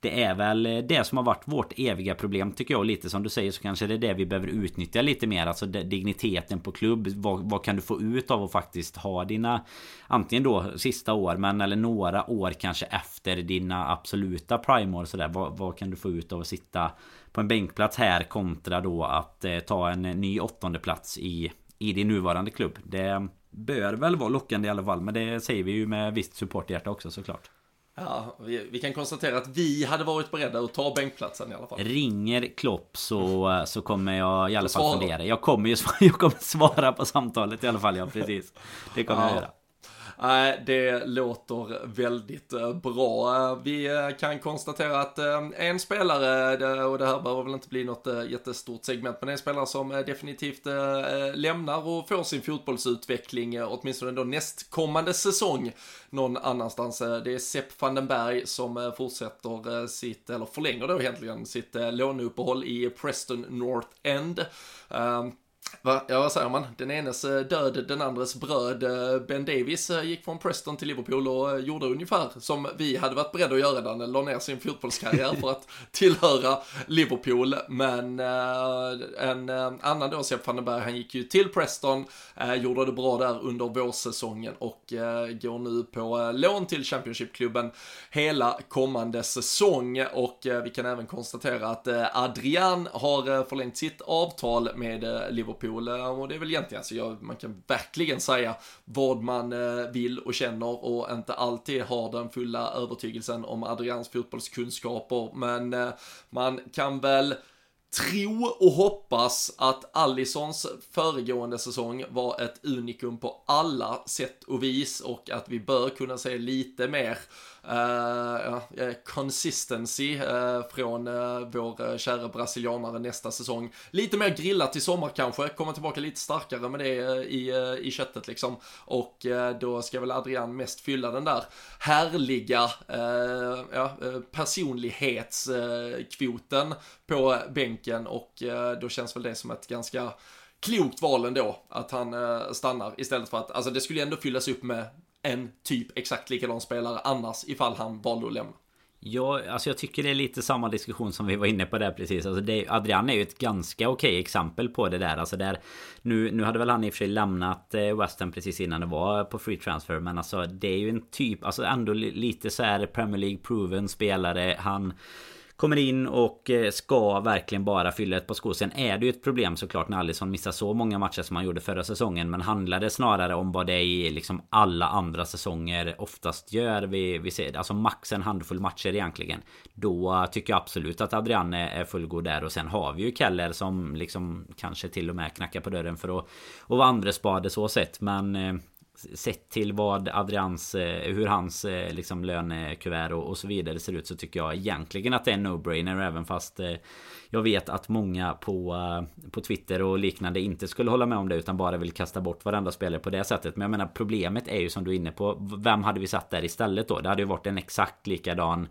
det är väl eh, det som har varit vårt eviga problem tycker jag. Lite som du säger så kanske det är det vi behöver utnyttja lite mer. Alltså digniteten på klubb. Vad, vad, kan du få ut av att faktiskt ha dina Antingen då sista år men eller några år kanske efter dina absoluta primeår sådär. Vad, vad kan du få ut av att sitta på en bänkplats här kontra då att eh, ta en eh, ny åttonde plats i, i din nuvarande klubb. Det bör väl vara lockande i alla fall. Men det säger vi ju med visst supporthjärta också såklart. Ja, vi, vi, kan konstatera att vi hade varit beredda att ta bänkplatsen i alla fall. Ringer Klopp så, så kommer jag i alla fall fundera. Jag kommer ju jag kommer svara på samtalet i alla fall, ja precis. Det kommer ja. jag göra. Nej, det låter väldigt eh, bra. Eh, vi eh, kan konstatera att en spelare, och det här behöver väl inte bli något jättestort segment, men en spelare som definitivt lämnar och får sin fotbollsutveckling, åtminstone då nästkommande säsong, någon annanstans. Det är Sepp van den Berg som fortsätter sitt, eller förlänger då egentligen sitt låneuppehåll i Preston North End. Va? Ja, vad säger man? Den enes eh, död, den andres bröd. Eh, ben Davis eh, gick från Preston till Liverpool och gjorde ungefär som vi hade varit beredda att göra när han la ner sin fotbollskarriär för att tillhöra Liverpool. Men en annan då, Sepp van den Berg, han gick ju till Preston, gjorde det bra där under vårsäsongen och går nu på lån till Championship-klubben hela kommande säsong. Och vi kan även konstatera att Adrian har förlängt sitt avtal med Liverpool Liverpool och det är väl egentligen, alltså jag, man kan verkligen säga vad man eh, vill och känner och inte alltid har den fulla övertygelsen om Adrians fotbollskunskaper, men eh, man kan väl tro och hoppas att Allisons föregående säsong var ett unikum på alla sätt och vis och att vi bör kunna se lite mer uh, consistency uh, från uh, vår kära brasilianare nästa säsong. Lite mer grillat i sommar kanske, komma tillbaka lite starkare med det i, i köttet liksom. Och då ska väl Adrian mest fylla den där härliga ja, personlighetskvoten på bänken och då känns väl det som ett ganska klokt val ändå att han stannar istället för att, alltså det skulle ändå fyllas upp med en typ exakt likadan spelare annars ifall han valde att lämna. Ja, alltså jag tycker det är lite samma diskussion som vi var inne på där precis. Alltså det, Adrian är ju ett ganska okej exempel på det där. Alltså där nu, nu hade väl han i och för sig lämnat eh, West Ham precis innan det var på free transfer. Men alltså det är ju en typ, alltså ändå lite så här Premier League proven spelare. Han Kommer in och eh, ska verkligen bara fylla ett par skor. Sen är det ju ett problem såklart när Alisson missar så många matcher som han gjorde förra säsongen. Men handlar det snarare om vad det är i liksom alla andra säsonger oftast gör. Vi, vi ser, alltså max en handfull matcher egentligen. Då tycker jag absolut att Adrian är fullgod där. Och sen har vi ju Keller som liksom kanske till och med knackar på dörren för att, att vara andrespade så sett. Men eh, Sett till vad Adrians, eh, hur hans eh, liksom lönekuvert och, och så vidare ser ut så tycker jag egentligen att det är en no-brainer även fast eh, jag vet att många på, på Twitter och liknande inte skulle hålla med om det utan bara vill kasta bort varenda spelare på det sättet. Men jag menar problemet är ju som du är inne på. Vem hade vi satt där istället då? Det hade ju varit en exakt likadan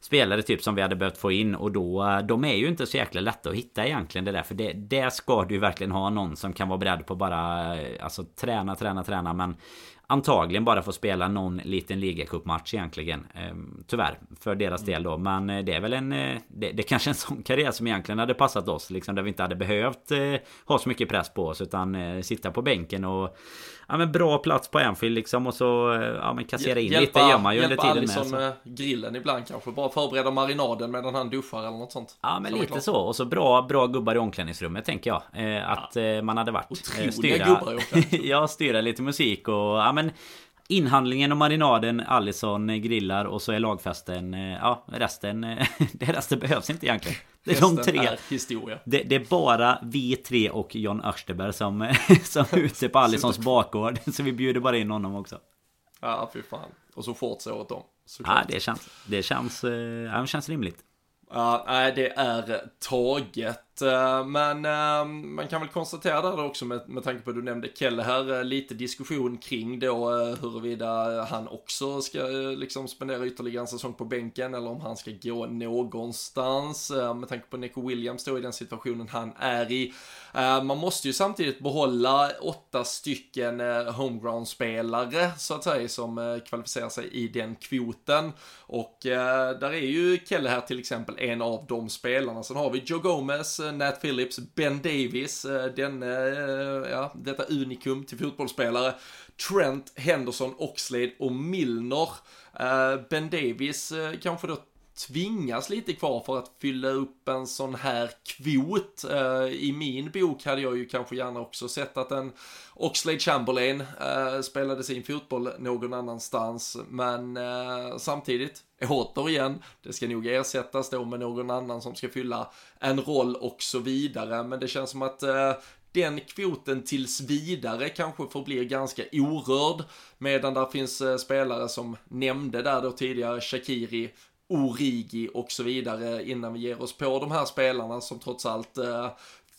spelare typ som vi hade behövt få in och då De är ju inte så jäkla lätta att hitta egentligen det där för det, det ska du ju verkligen ha någon som kan vara beredd på bara Alltså träna, träna, träna men Antagligen bara få spela någon liten ligacupmatch egentligen ehm, Tyvärr För deras del då. Men eh, det är väl en eh, det, det är kanske en sån karriär som egentligen hade passat oss liksom Där vi inte hade behövt eh, ha så mycket press på oss Utan sitta på bänken och ja, men bra plats på Anfield liksom och så ja, men kassera in hjälpa, lite gör man ju under tiden med. med grillen ibland kanske. Bara förbereda marinaden medan han duschar eller något sånt. Ja men lite så. Och så bra, bra gubbar i omklädningsrummet tänker jag. Eh, att ja. Eh, man hade varit. Otroliga eh, styra, gubbar i omklädningsrummet. ja, styra lite musik och ja men Inhandlingen och marinaden, Allison grillar och så är lagfesten, eh, ja resten, det resten behövs inte egentligen. Det är de tre. Är historia. Det, det, är bara vi tre och John Örsterberg som, som är ute på Allisons bakgård. Så vi bjuder bara in honom också. Ja, fy fan. Och så fort så åt dem. Ja, det känns, det känns, ja, det känns rimligt. Ja, nej, det är taget. Eh, men eh, man kan väl konstatera där också med, med tanke på att du nämnde Kelle här, eh, lite diskussion kring då eh, huruvida han också ska liksom spendera ytterligare en säsong på bänken eller om han ska gå någonstans. Med tanke på Nico Williams då i den situationen han är i. Man måste ju samtidigt behålla åtta stycken homeground-spelare så att säga som kvalificerar sig i den kvoten. Och där är ju Kelle här till exempel en av de spelarna. Sen har vi Joe Gomez, Eh, Nat Phillips, Ben Davis, eh, den, eh, ja, detta unikum till fotbollsspelare. Trent, Henderson, Oxlade och Milner. Ben Davis kanske då tvingas lite kvar för att fylla upp en sån här kvot. Eh, I min bok hade jag ju kanske gärna också sett att en Oxlade Chamberlain eh, spelade sin fotboll någon annanstans, men eh, samtidigt återigen, det ska nog ersättas då med någon annan som ska fylla en roll och så vidare. Men det känns som att den kvoten tills vidare kanske förblir ganska orörd. Medan där finns spelare som nämnde där då tidigare, Shakiri, Origi och så vidare innan vi ger oss på de här spelarna som trots allt eh,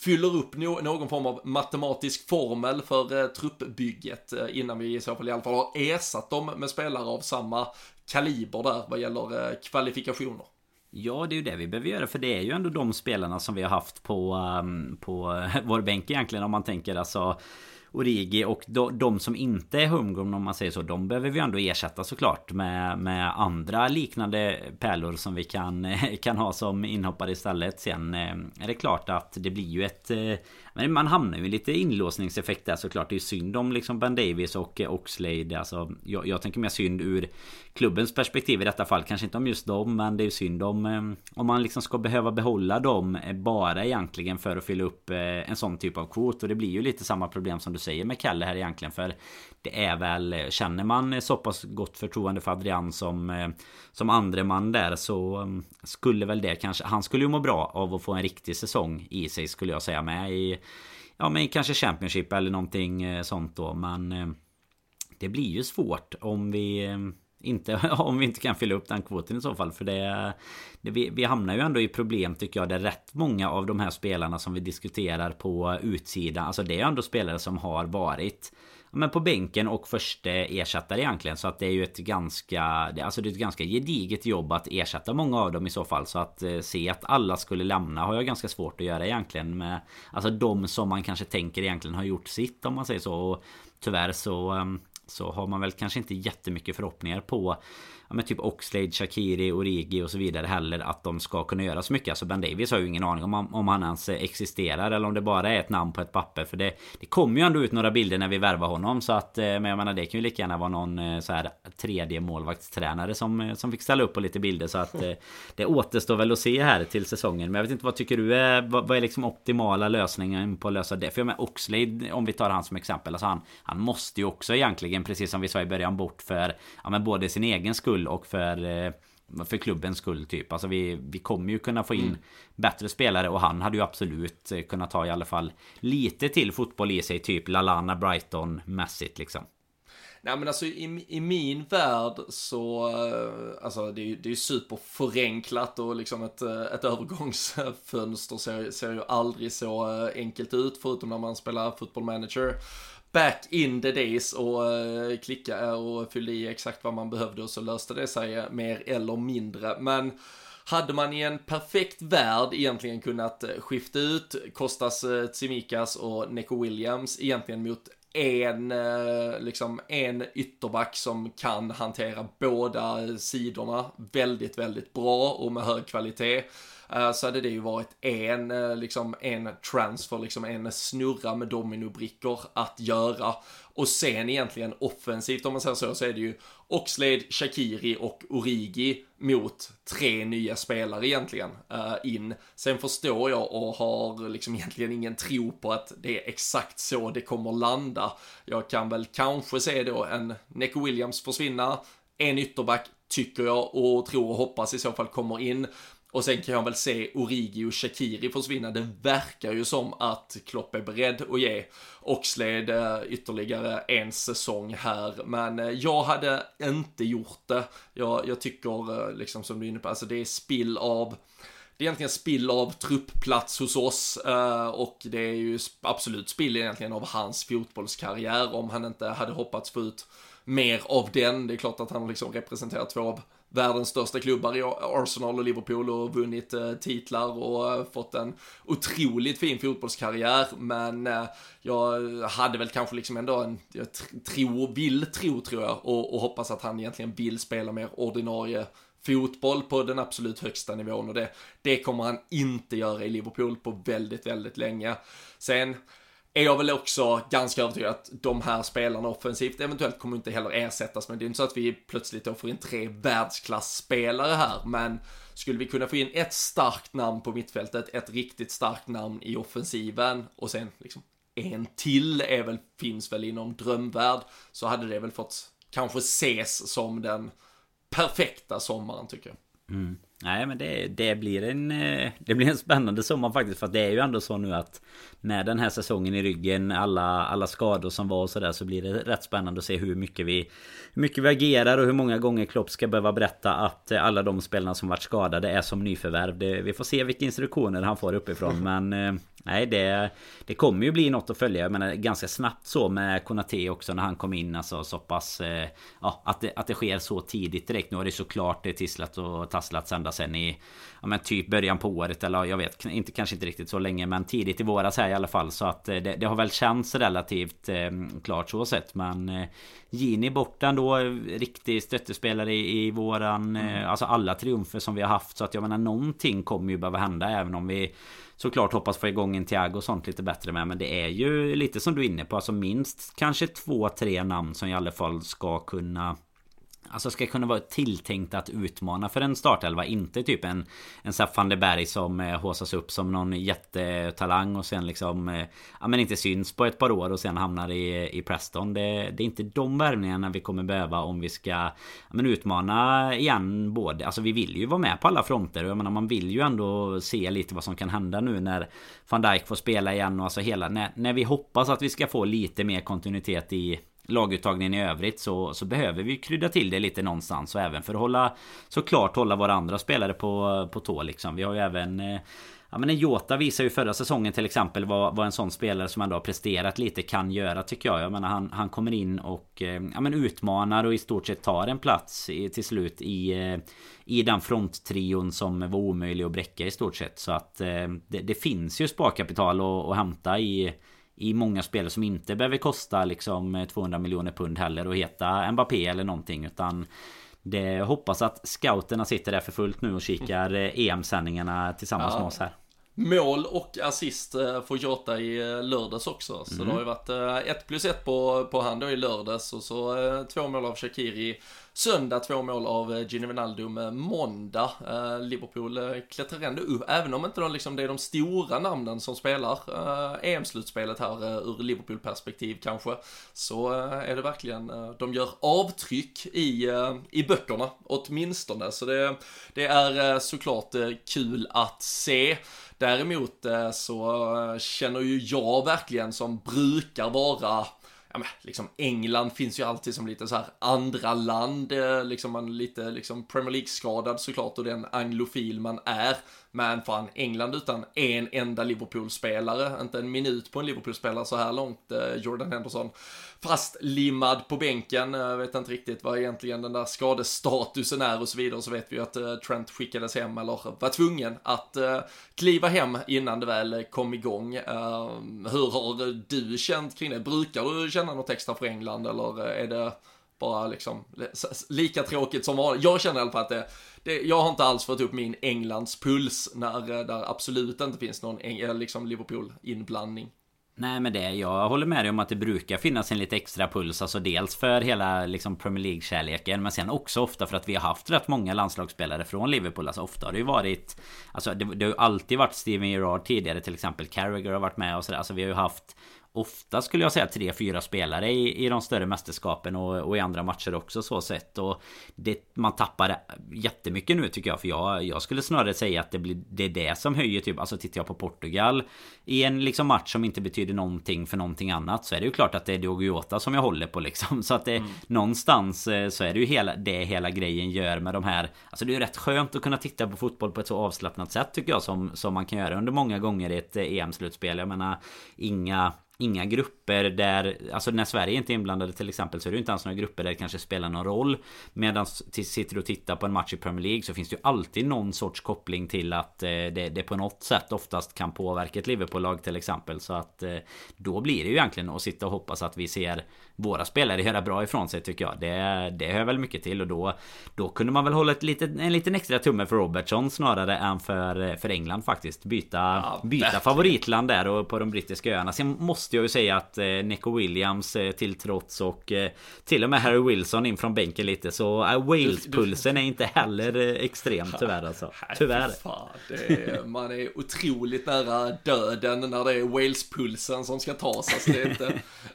fyller upp no någon form av matematisk formel för eh, truppbygget eh, innan vi i så fall i alla fall har ersatt dem med spelare av samma kaliber där vad gäller eh, kvalifikationer. Ja, det är ju det vi behöver göra för det är ju ändå de spelarna som vi har haft på, um, på eh, vår bänk egentligen om man tänker alltså Origi och de, de som inte är homegrown om man säger så De behöver vi ändå ersätta såklart med, med andra liknande pärlor som vi kan, kan ha som inhoppare istället. Sen eh, är det klart att det blir ju ett eh, men man hamnar ju i lite inlåsningseffekt där såklart. Det är ju synd om liksom Ben Davis och eh, Oxlade. Alltså, jag, jag tänker mer synd ur klubbens perspektiv i detta fall. Kanske inte om just dem. Men det är ju synd om eh, om man liksom ska behöva behålla dem eh, bara egentligen för att fylla upp en sån typ av kvot. Och det blir ju lite samma problem som du säger med Kalle här egentligen. För det är väl, eh, känner man så pass gott förtroende för Adrian som, eh, som andre man där så mm, skulle väl det kanske, han skulle ju må bra av att få en riktig säsong i sig skulle jag säga med i Ja men kanske Championship eller någonting eh, sånt då. Men Det blir ju svårt om vi inte, om vi inte kan fylla upp den kvoten i så fall. För det, det vi, vi, hamnar ju ändå i problem tycker jag där rätt många av de här spelarna som vi diskuterar på utsidan Alltså det är ändå spelare som har varit men på bänken och första ersättare egentligen. Så att det är ju ett ganska... Alltså det är ett ganska gediget jobb att ersätta många av dem i så fall. Så att eh, se att alla skulle lämna har jag ganska svårt att göra egentligen. Med, alltså de som man kanske tänker egentligen har gjort sitt om man säger så. Och tyvärr så... Ehm, så har man väl kanske inte jättemycket förhoppningar på ja, men typ Oxlade, Shakiri, Origi och så vidare heller att de ska kunna göra så mycket. Alltså Ben Davis har ju ingen aning om, om han ens existerar eller om det bara är ett namn på ett papper. För det, det kommer ju ändå ut några bilder när vi värvar honom. Så att, eh, men jag menar det kan ju lika gärna vara någon eh, så här tredje målvaktstränare som, eh, som fick ställa upp på lite bilder. Så att det återstår väl att se här till säsongen. Men jag vet inte vad tycker du är, vad, vad är liksom optimala lösningen på att lösa det? För jag menar Oxlade, om vi tar han som exempel. Alltså han, han måste ju också egentligen, precis som vi sa i början, bort för ja, men både sin egen skull och för för klubbens skull typ. Alltså vi, vi kommer ju kunna få in mm. bättre spelare och han hade ju absolut kunnat ta i alla fall lite till fotboll i sig. Typ Lalana Brighton mässigt liksom. Nej men alltså i, i min värld så, eh, alltså det är ju det är superförenklat och liksom ett, eh, ett övergångsfönster ser, ser ju aldrig så eh, enkelt ut förutom när man spelar football manager back in the days och uh, klicka och fylla i exakt vad man behövde och så löste det sig eh, mer eller mindre. Men hade man i en perfekt värld egentligen kunnat eh, skifta ut Kostas Tsimikas och Neko Williams egentligen mot en, eh, liksom en ytterback som kan hantera båda sidorna väldigt, väldigt bra och med hög kvalitet. Eh, så hade det ju varit en, eh, liksom en transfer, liksom en snurra med dominobrickor att göra. Och sen egentligen offensivt om man säger så, så är det ju Oxlade, Shakiri och Origi mot tre nya spelare egentligen uh, in. Sen förstår jag och har liksom egentligen ingen tro på att det är exakt så det kommer landa. Jag kan väl kanske se då en Neco Williams försvinna, en ytterback tycker jag och tror och hoppas i så fall kommer in. Och sen kan jag väl se Origi och Shakiri försvinna. Det verkar ju som att Klopp är beredd att ge Oxlade eh, ytterligare en säsong här. Men eh, jag hade inte gjort det. Jag, jag tycker, eh, liksom som du är inne på, alltså det är spill av det är egentligen spill av truppplats hos oss och det är ju absolut spill egentligen av hans fotbollskarriär om han inte hade hoppats få ut mer av den. Det är klart att han har liksom representerat två av världens största klubbar i Arsenal och Liverpool och vunnit eh, titlar och eh, fått en otroligt fin fotbollskarriär. Men eh, jag hade väl kanske liksom ändå en, jag tror, vill tro tror jag och, och hoppas att han egentligen vill spela mer ordinarie fotboll på den absolut högsta nivån och det, det kommer han inte göra i Liverpool på väldigt, väldigt länge. Sen är jag väl också ganska övertygad att de här spelarna offensivt eventuellt kommer inte heller ersättas, men det är inte så att vi plötsligt då får in tre världsklasspelare här, men skulle vi kunna få in ett starkt namn på mittfältet, ett riktigt starkt namn i offensiven och sen liksom en till är väl, finns väl inom drömvärld, så hade det väl fått kanske ses som den perfekta sommaren tycker jag. Mm. Nej men det, det, blir en eh, Det blir en spännande sommar faktiskt för att det är ju ändå så nu att Med den här säsongen i ryggen Alla, alla skador som var och sådär så blir det rätt spännande att se hur mycket vi Hur mycket vi agerar och hur många gånger Klopp ska behöva berätta att eh, alla de spelarna som varit skadade är som nyförvärv det, Vi får se vilka instruktioner han får uppifrån men eh, Nej det, det kommer ju bli något att följa. Jag menar ganska snabbt så med Konate också när han kom in. Alltså så pass... Eh, ja, att det, att det sker så tidigt direkt. Nu har det såklart det tisslat och tasslat ända sen i... Ja men typ början på året eller jag vet inte kanske inte riktigt så länge men tidigt i våras här i alla fall. Så att eh, det, det har väl känts relativt eh, klart så sett. Men eh, Gini borta ändå. Riktig stöttespelare i, i våran... Eh, mm. Alltså alla triumfer som vi har haft. Så att jag menar någonting kommer ju behöva hända även om vi såklart hoppas få igång en Thiago och sånt lite bättre med. Men det är ju lite som du är inne på. Alltså minst kanske två, tre namn som i alla fall ska kunna Alltså ska kunna vara tilltänkt att utmana för en startelva. Inte typ en, en Staffan de Berg som eh, håsas upp som någon jättetalang och sen liksom... Eh, ja men inte syns på ett par år och sen hamnar i, i Preston. Det, det är inte de värvningarna vi kommer behöva om vi ska ja, men utmana igen både... Alltså vi vill ju vara med på alla fronter. Jag menar man vill ju ändå se lite vad som kan hända nu när van Dijk får spela igen och alltså hela... När, när vi hoppas att vi ska få lite mer kontinuitet i laguttagningen i övrigt så, så behöver vi krydda till det lite någonstans och även för att hålla såklart hålla våra andra spelare på, på tå liksom. Vi har ju även eh, Ja men en Jota visar ju förra säsongen till exempel vad, vad en sån spelare som ändå har presterat lite kan göra tycker jag. Jag menar han, han kommer in och eh, ja, men utmanar och i stort sett tar en plats i, till slut i, eh, i den fronttrion som var omöjlig att bräcka i stort sett. Så att eh, det, det finns ju sparkapital att, att hämta i i många spelare som inte behöver kosta liksom 200 miljoner pund heller och heta Mbappé eller någonting utan det hoppas att scouterna sitter där för fullt nu och kikar EM-sändningarna tillsammans ja. med oss här. Mål och assist eh, för Jota i eh, lördags också. Så mm. det har ju varit 1 eh, plus 1 på, på han då i lördags och så två mål av Shakiri söndag, två mål av Gini Wijnaldum måndag. Liverpool klättrar ändå upp, även om inte de, liksom, det är de stora namnen som spelar EM-slutspelet här ur Liverpool-perspektiv kanske. Så är det verkligen, de gör avtryck i, i böckerna åtminstone. Så det, det är såklart kul att se. Däremot eh, så eh, känner ju jag verkligen som brukar vara ja, men, liksom England finns ju alltid som lite så här andra land, eh, liksom man lite liksom Premier League-skadad såklart och den anglofil man är. Men fan, England utan en enda Liverpool-spelare, inte en minut på en Liverpool-spelare så här långt, eh, Jordan Henderson. Fastlimmad på bänken, eh, jag vet inte riktigt vad egentligen den där skadestatusen är och så vidare. Så vet vi ju att eh, Trent skickades hem eller var tvungen att kliva hem innan det väl kom igång. Hur har du känt kring det? Brukar du känna känna något extra för England eller är det bara liksom lika tråkigt som vanligt? Jag känner i alla fall att det, det, jag har inte alls fått upp min Englands puls när eh, där absolut inte finns någon liksom Liverpool-inblandning. Nej men det, jag håller med dig om att det brukar finnas en lite extra puls Alltså dels för hela liksom Premier League-kärleken Men sen också ofta för att vi har haft rätt många landslagsspelare från Liverpool. Alltså ofta har det ju varit Alltså det, det har ju alltid varit Steven Gerrard tidigare till exempel. Carragher har varit med och sådär. Alltså vi har ju haft ofta skulle jag säga tre, fyra spelare i, i de större mästerskapen och, och i andra matcher också så sett. Och det, man tappar jättemycket nu tycker jag. För jag, jag skulle snarare säga att det, blir, det är det som höjer typ. Alltså tittar jag på Portugal i en liksom match som inte betyder någonting för någonting annat. Så är det ju klart att det är Diogo Jota som jag håller på liksom. Så att det mm. någonstans eh, så är det ju hela, det hela grejen gör med de här. Alltså det är ju rätt skönt att kunna titta på fotboll på ett så avslappnat sätt tycker jag. Som, som man kan göra under många gånger i ett eh, EM-slutspel. Jag menar inga inga grupper där, alltså när Sverige inte är inblandade till exempel så är det ju inte ens några grupper där det kanske spelar någon roll. Medan sitter du och tittar på en match i Premier League så finns det ju alltid någon sorts koppling till att eh, det, det på något sätt oftast kan påverka ett Liverpool-lag till exempel. Så att eh, då blir det ju egentligen att sitta och hoppas att vi ser våra spelare göra bra ifrån sig tycker jag. Det, det hör väl mycket till och då, då kunde man väl hålla ett litet, en liten extra tumme för Robertson snarare än för, för England faktiskt. Byta, ja, byta favoritland där och på de brittiska öarna. Sen måste jag ju säga att eh, Nico Williams eh, till trots och eh, till och med Harry Wilson in från bänken lite så eh, Wales-pulsen är inte heller eh, extrem tyvärr alltså. Tyvärr. Fan, är, man är otroligt nära döden när det är Wales-pulsen som ska tas. Alltså, det, är inte,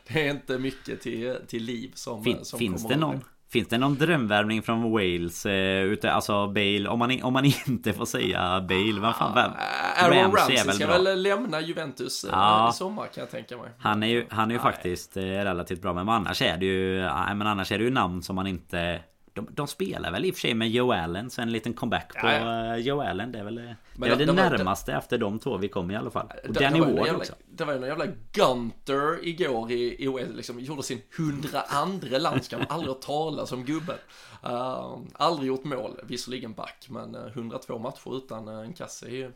det är inte mycket till, till liv som, fin, som Finns det någon? Finns det någon drömvärvning från Wales? Eh, ute, alltså Bale, om man, om man inte får säga Bale, vem fan? Vem? Aaron Ramsey, Ramsey ska bra. väl lämna Juventus eh, ja. i sommar kan jag tänka mig. Han är ju, han är ju faktiskt eh, relativt bra, men annars är det ju, men annars är det ju namn som man inte de, de, spelar väl i och för sig med Joe Allen, så en liten comeback på ja, ja. Joe Allen. Det är väl det, är det, det närmaste var, efter de två vi kom i alla fall. Och det, Danny Ward också. Det var ju någon jävla Gunter igår i, i liksom, gjorde sin 102 landskamp. Aldrig hört talas om gubben. Uh, aldrig gjort mål, visserligen back, men 102 eh, matcher utan uh, en kasse är ju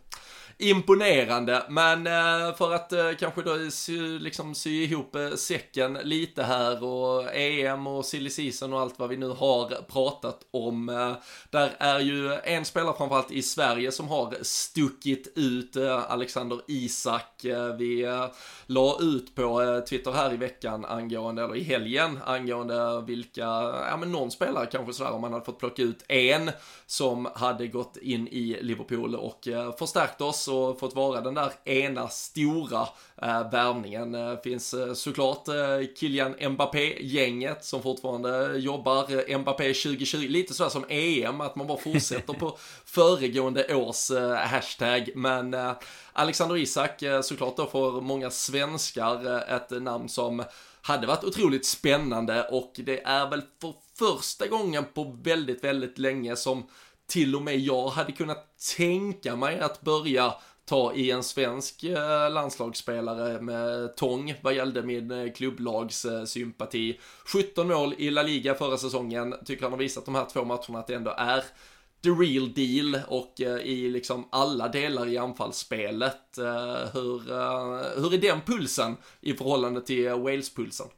imponerande. Men eh, för att eh, kanske då sy, liksom sy ihop eh, säcken lite här och EM och silly season och allt vad vi nu har pratat om. där är ju en spelare framförallt i Sverige som har stuckit ut, Alexander Isak. vi la ut på Twitter här i veckan angående, eller i helgen, angående vilka, ja men någon spelare kanske sådär om man hade fått plocka ut en som hade gått in i Liverpool och förstärkt oss och fått vara den där ena stora eh, värvningen. Eh, finns eh, såklart eh, Kylian Mbappé-gänget som fortfarande jobbar Mbappé 2020, lite sådär som EM, att man bara fortsätter på föregående års hashtag, men Alexander Isak såklart då för många svenskar ett namn som hade varit otroligt spännande. Och det är väl för första gången på väldigt, väldigt länge som till och med jag hade kunnat tänka mig att börja ta i en svensk eh, landslagsspelare med tång vad gällde min eh, klubblags sympati. 17 mål i La Liga förra säsongen, tycker han har visat de här två matcherna att det ändå är the real deal och eh, i liksom alla delar i anfallsspelet. hur, hur är den pulsen i förhållande till Wales-pulsen?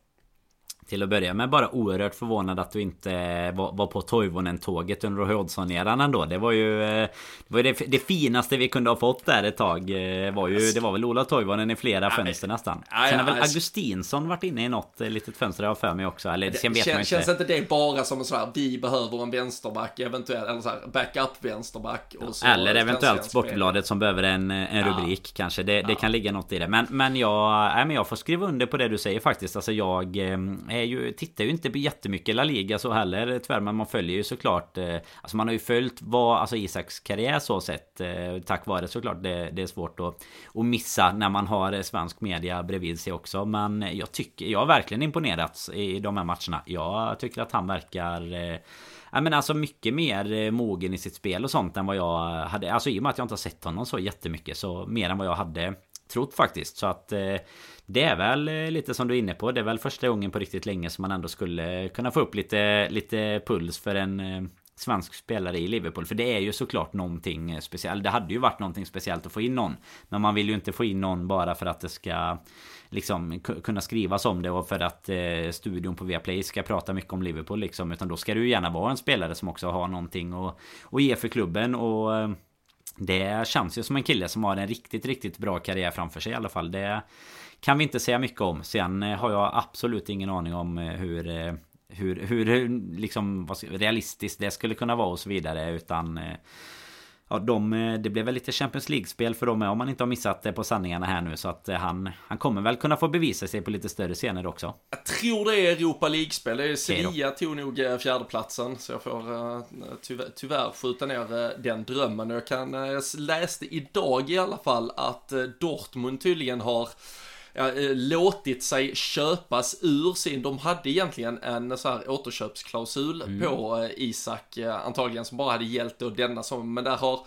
Till att börja med bara oerhört förvånad att du inte var, var på Toivonen-tåget under Hodgson-eran ändå. Det var ju, det, var ju det, det, finaste vi kunde ha fått där ett tag. Eh, var ju, det var väl Ola Toivonen i flera fönster nästan. Sen har väl Augustinsson varit inne i något litet fönster jag för mig också. Eller sen vet Kän, man Känns inte det bara som en sån här, vi behöver en vänsterback, eventuellt, eller så här, backup vänsterback. Och så eller eventuellt Sportbladet som behöver en, en rubrik ja. kanske. Det, det ja. kan ligga något i det. Men, men, jag, nej, men jag får skriva under på det du säger faktiskt. Alltså jag eh, är ju, tittar ju inte på jättemycket La Liga så heller tyvärr. Men man följer ju såklart. Eh, alltså man har ju följt vad, alltså Isaks karriär så sett. Eh, tack vare såklart det, det är svårt att, att missa när man har eh, svensk media bredvid sig också. Men jag tycker, jag har verkligen imponerats i de här matcherna. Jag tycker att han verkar eh, Ja men alltså mycket mer eh, mogen i sitt spel och sånt än vad jag hade Alltså i och med att jag inte har sett honom så jättemycket Så mer än vad jag hade trott faktiskt Så att det är väl eh, lite som du är inne på. Det är väl första gången på riktigt länge som man ändå skulle kunna få upp lite, lite puls för en eh, svensk spelare i Liverpool. För det är ju såklart någonting speciellt. Det hade ju varit någonting speciellt att få in någon. Men man vill ju inte få in någon bara för att det ska liksom kunna skrivas om det och för att eh, studion på Viaplay ska prata mycket om Liverpool liksom. Utan då ska det ju gärna vara en spelare som också har någonting att, att ge för klubben och eh, det känns ju som en kille som har en riktigt, riktigt bra karriär framför sig i alla fall. Det kan vi inte säga mycket om. Sen eh, har jag absolut ingen aning om eh, hur eh, hur, hur liksom, realistiskt det skulle kunna vara och så vidare. Utan Ja, de, det blev väl lite Champions League-spel för dem om man inte har missat det på sanningarna här nu. Så att han, han kommer väl kunna få bevisa sig på lite större scener också. Jag tror det är Europa League-spel. Sevilla tog nog fjärdeplatsen. Så jag får tyvärr, tyvärr skjuta ner den drömmen. Jag, kan, jag läste idag i alla fall att Dortmund tydligen har ja, eh, låtit sig köpas ur sin, de hade egentligen en så här återköpsklausul mm. på eh, Isak, eh, antagligen som bara hade gällt då denna som, men där har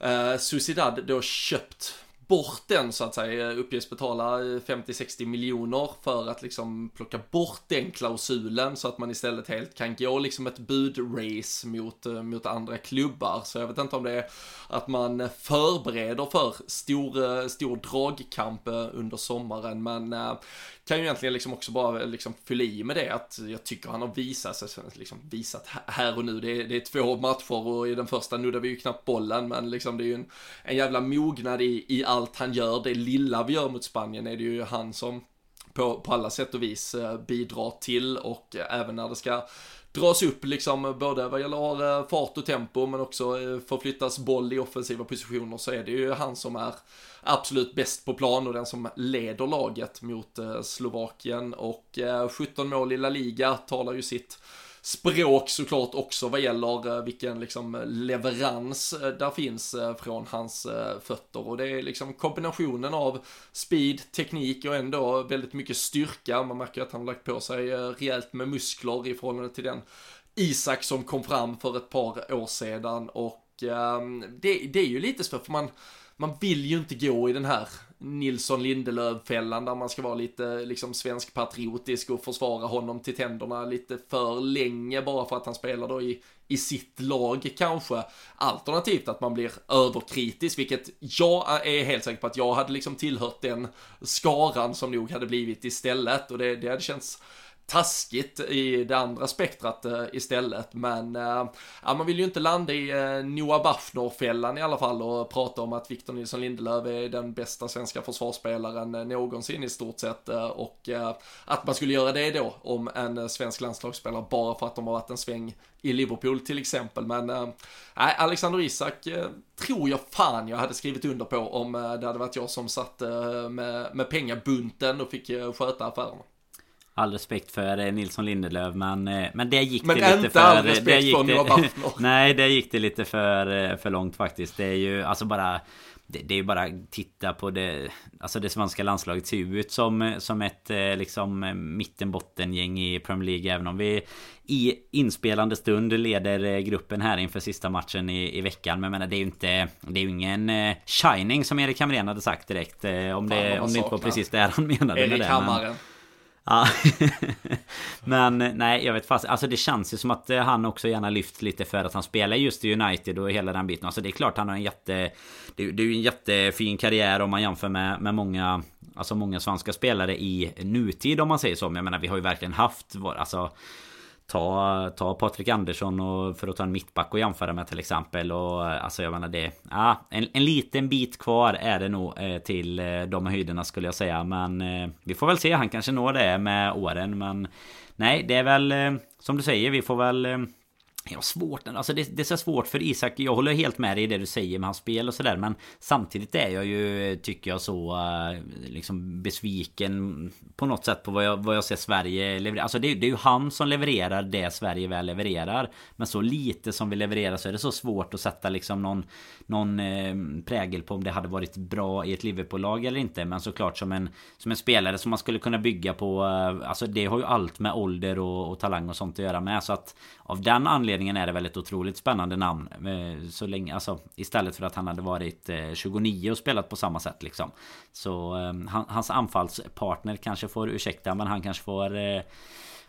eh, Suicidad då köpt bort den så att säga, uppges betala eh, 50-60 miljoner för att liksom plocka bort den klausulen så att man istället helt kan gå liksom ett budrace mot, eh, mot andra klubbar. Så jag vet inte om det är att man förbereder för stor, eh, stor dragkamp under sommaren men kan ju egentligen liksom också bara liksom fylla i med det att jag tycker han har visat sig, liksom visat här och nu. Det är, det är två matcher och i den första nuddar vi ju knappt bollen men liksom det är ju en, en jävla mognad i, i allt han gör. Det lilla vi gör mot Spanien är det ju han som på, på alla sätt och vis eh, bidrar till och eh, även när det ska dras upp liksom både vad gäller eh, fart och tempo men också eh, förflyttas boll i offensiva positioner så är det ju han som är absolut bäst på plan och den som leder laget mot eh, Slovakien. Och 17 mål i La Liga talar ju sitt språk såklart också vad gäller eh, vilken liksom eh, leverans eh, där finns från hans fötter och det är liksom kombinationen av speed, teknik och ändå väldigt mycket styrka. Man märker att han har lagt på sig rejält med muskler i förhållande till den Isak som kom fram för ett par år sedan och ehm, det, det är ju lite så för man man vill ju inte gå i den här Nilsson Lindelöf-fällan där man ska vara lite liksom svensk patriotisk och försvara honom till tänderna lite för länge bara för att han spelar då i, i sitt lag kanske. Alternativt att man blir överkritisk, vilket jag är helt säker på att jag hade liksom tillhört den skaran som nog hade blivit istället och det, det hade känts taskigt i det andra spektrat eh, istället. Men eh, ja, man vill ju inte landa i eh, Noah Bafner-fällan i alla fall och prata om att Victor Nilsson Lindelöf är den bästa svenska försvarsspelaren någonsin i stort sett. och att man skulle göra det då om en svensk landslagsspelare bara för att de har varit en sväng i Liverpool till exempel. Men nej, Alexander Isak tror jag fan jag hade skrivit under på om det hade varit jag som satt med, med pengabunten och fick sköta affärerna. All respekt för eh, Nilsson Lindelöf men, eh, men det gick men det lite för... Men inte all respekt för det, Nej, det gick det lite för, eh, för långt faktiskt. Det är ju alltså bara... Det, det är ju bara titta på det... Alltså det svenska landslaget ser ju ut som, som ett liksom mittenbottengäng i Premier League. Även om vi i inspelande stund leder gruppen här inför sista matchen i, i veckan. Men jag menar det är ju inte... Det är ju ingen shining som Erik Hamrén hade sagt direkt. Om det, om det inte var precis det han menade Erik med det. Hammaren. Ja. Men nej, jag vet fast. Alltså det känns ju som att eh, han också gärna lyfts lite för att han spelar just i United och hela den biten. Alltså det är klart han har en jätte... Det, är ju en jättefin karriär om man jämför med, med många... Alltså många svenska spelare i nutid om man säger så. Men jag menar vi har ju verkligen haft... Alltså Ta, ta Patrik Andersson och för att ta en mittback och jämföra med till exempel och eh, alltså jag menar det ja, en, en liten bit kvar är det nog eh, till eh, de höjderna skulle jag säga. Men eh, vi får väl se. Han kanske når det med åren men nej det är väl eh, som du säger vi får väl eh, Ja, svårt. Alltså det, det är så svårt för Isak. Jag håller helt med dig i det du säger med hans spel och sådär. Men samtidigt är jag ju, tycker jag, så eh, liksom besviken på något sätt på vad jag, vad jag ser Sverige leverera. Alltså det, det är ju han som levererar det Sverige väl levererar. Men så lite som vi levererar så är det så svårt att sätta liksom någon, någon eh, prägel på om det hade varit bra i ett Liverpool-lag eller inte. Men såklart som en, som en spelare som man skulle kunna bygga på. Eh, alltså det har ju allt med ålder och, och talang och sånt att göra med. Så att av den anledningen är det väl ett otroligt spännande namn. Eh, så länge, alltså, istället för att han hade varit 29 eh, och spelat på samma sätt liksom. Så eh, hans anfallspartner kanske får ursäkta men han kanske får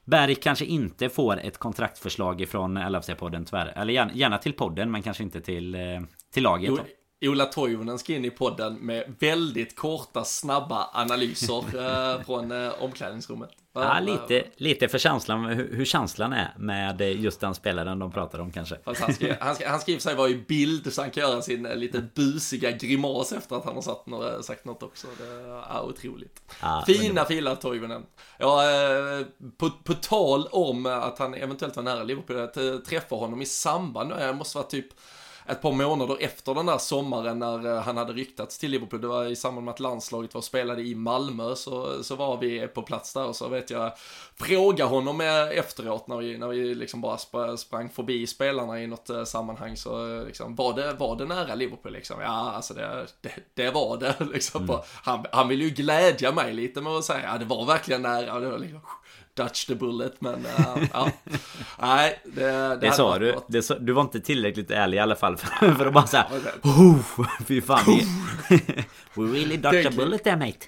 Berg kanske inte får ett kontraktförslag från LFC-podden tyvärr. Eller gärna, gärna till podden men kanske inte till, till laget. Jo, Ola Toivonen ska in i podden med väldigt korta, snabba analyser eh, från eh, omklädningsrummet. Ja, lite, lite för känslan, hur, hur känslan är med just den spelaren de pratar om kanske. Fast han, ska, han, ska, han ska i och för sig vara i bild så han kan göra sin eh, lite busiga grimas efter att han har sagt något, sagt något också. Det är otroligt. Ja, Fina filar Toivonen. Ja, på, på tal om att han eventuellt var nära Liverpool, att träffa honom i samband, det måste vara typ ett par månader efter den där sommaren när eh, han hade ryktats till Liverpool. Det var i samband med att landslaget var spelade i Malmö så, så var vi på plats där och så vet jag fråga honom efteråt när vi, när vi liksom bara sprang förbi spelarna i något eh, sammanhang så liksom, var det, var det nära Liverpool liksom? Ja, alltså det, det, det var det liksom. Mm. Han, han ville ju glädja mig lite med att säga, ja det var verkligen nära. Det var liksom, Dutch the bullet men uh, ja. Nej, det, det, det sa du. Det sa, du var inte tillräckligt ärlig i alla fall för, för att bara säga oh, Fy fan We really dodged a bullet there mate.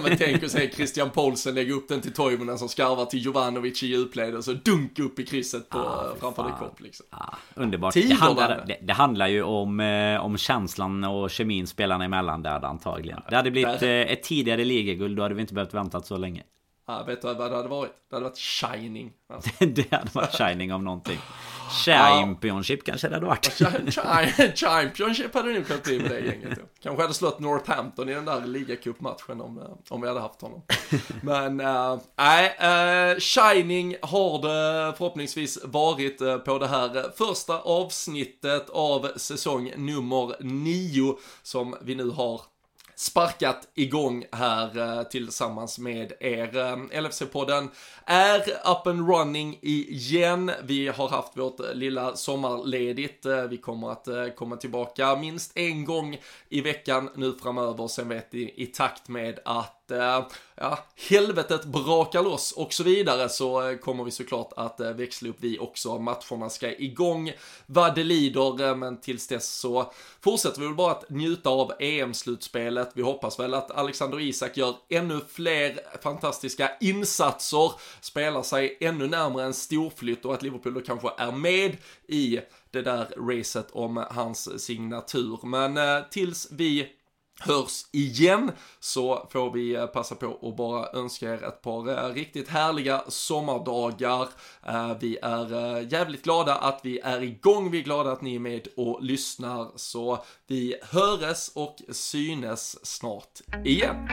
men tänk att se Christian Paulsen lägga upp den till Toivonen som skarvar till Jovanovic i djupled och så dunk upp i krysset på, ah, framför det kopp liksom. Ah, underbart. det handlar, det, det handlar, ju om, eh, om känslan och kemin spelarna emellan där antagligen. Det hade blivit eh, ett tidigare ligaguld, då hade vi inte behövt vänta så länge. Ja, vet du vad det hade varit? Det hade varit Shining. Alltså. det hade varit Shining av någonting. Championship ja. kanske det hade varit. Championship hade nog kunnat bli med det gänget. Kanske hade slått Northampton i den där ligacupmatchen om, eh, om vi hade haft honom. Men eh, nej, äh, uh, Shining har det förhoppningsvis varit på det här första avsnittet av säsong nummer nio som vi nu har sparkat igång här eh, tillsammans med er. Eh, LFC-podden är up and running igen. Vi har haft vårt eh, lilla sommarledigt. Vi kommer att komma tillbaka minst en gång i veckan nu framöver. Sen vet ni i takt med att Eh, ja, helvetet brakar loss och så vidare så kommer vi såklart att eh, växla upp vi också. Matcherna ska igång vad det lider, eh, men tills dess så fortsätter vi väl bara att njuta av EM-slutspelet. Vi hoppas väl att Alexander Isak gör ännu fler fantastiska insatser, spelar sig ännu närmare en storflytt och att Liverpool då kanske är med i det där racet om hans signatur. Men eh, tills vi hörs igen så får vi eh, passa på att bara önska er ett par eh, riktigt härliga sommardagar. Eh, vi är jävligt glada att vi är igång, vi är glada att ni är med och lyssnar så vi höres och synes snart igen.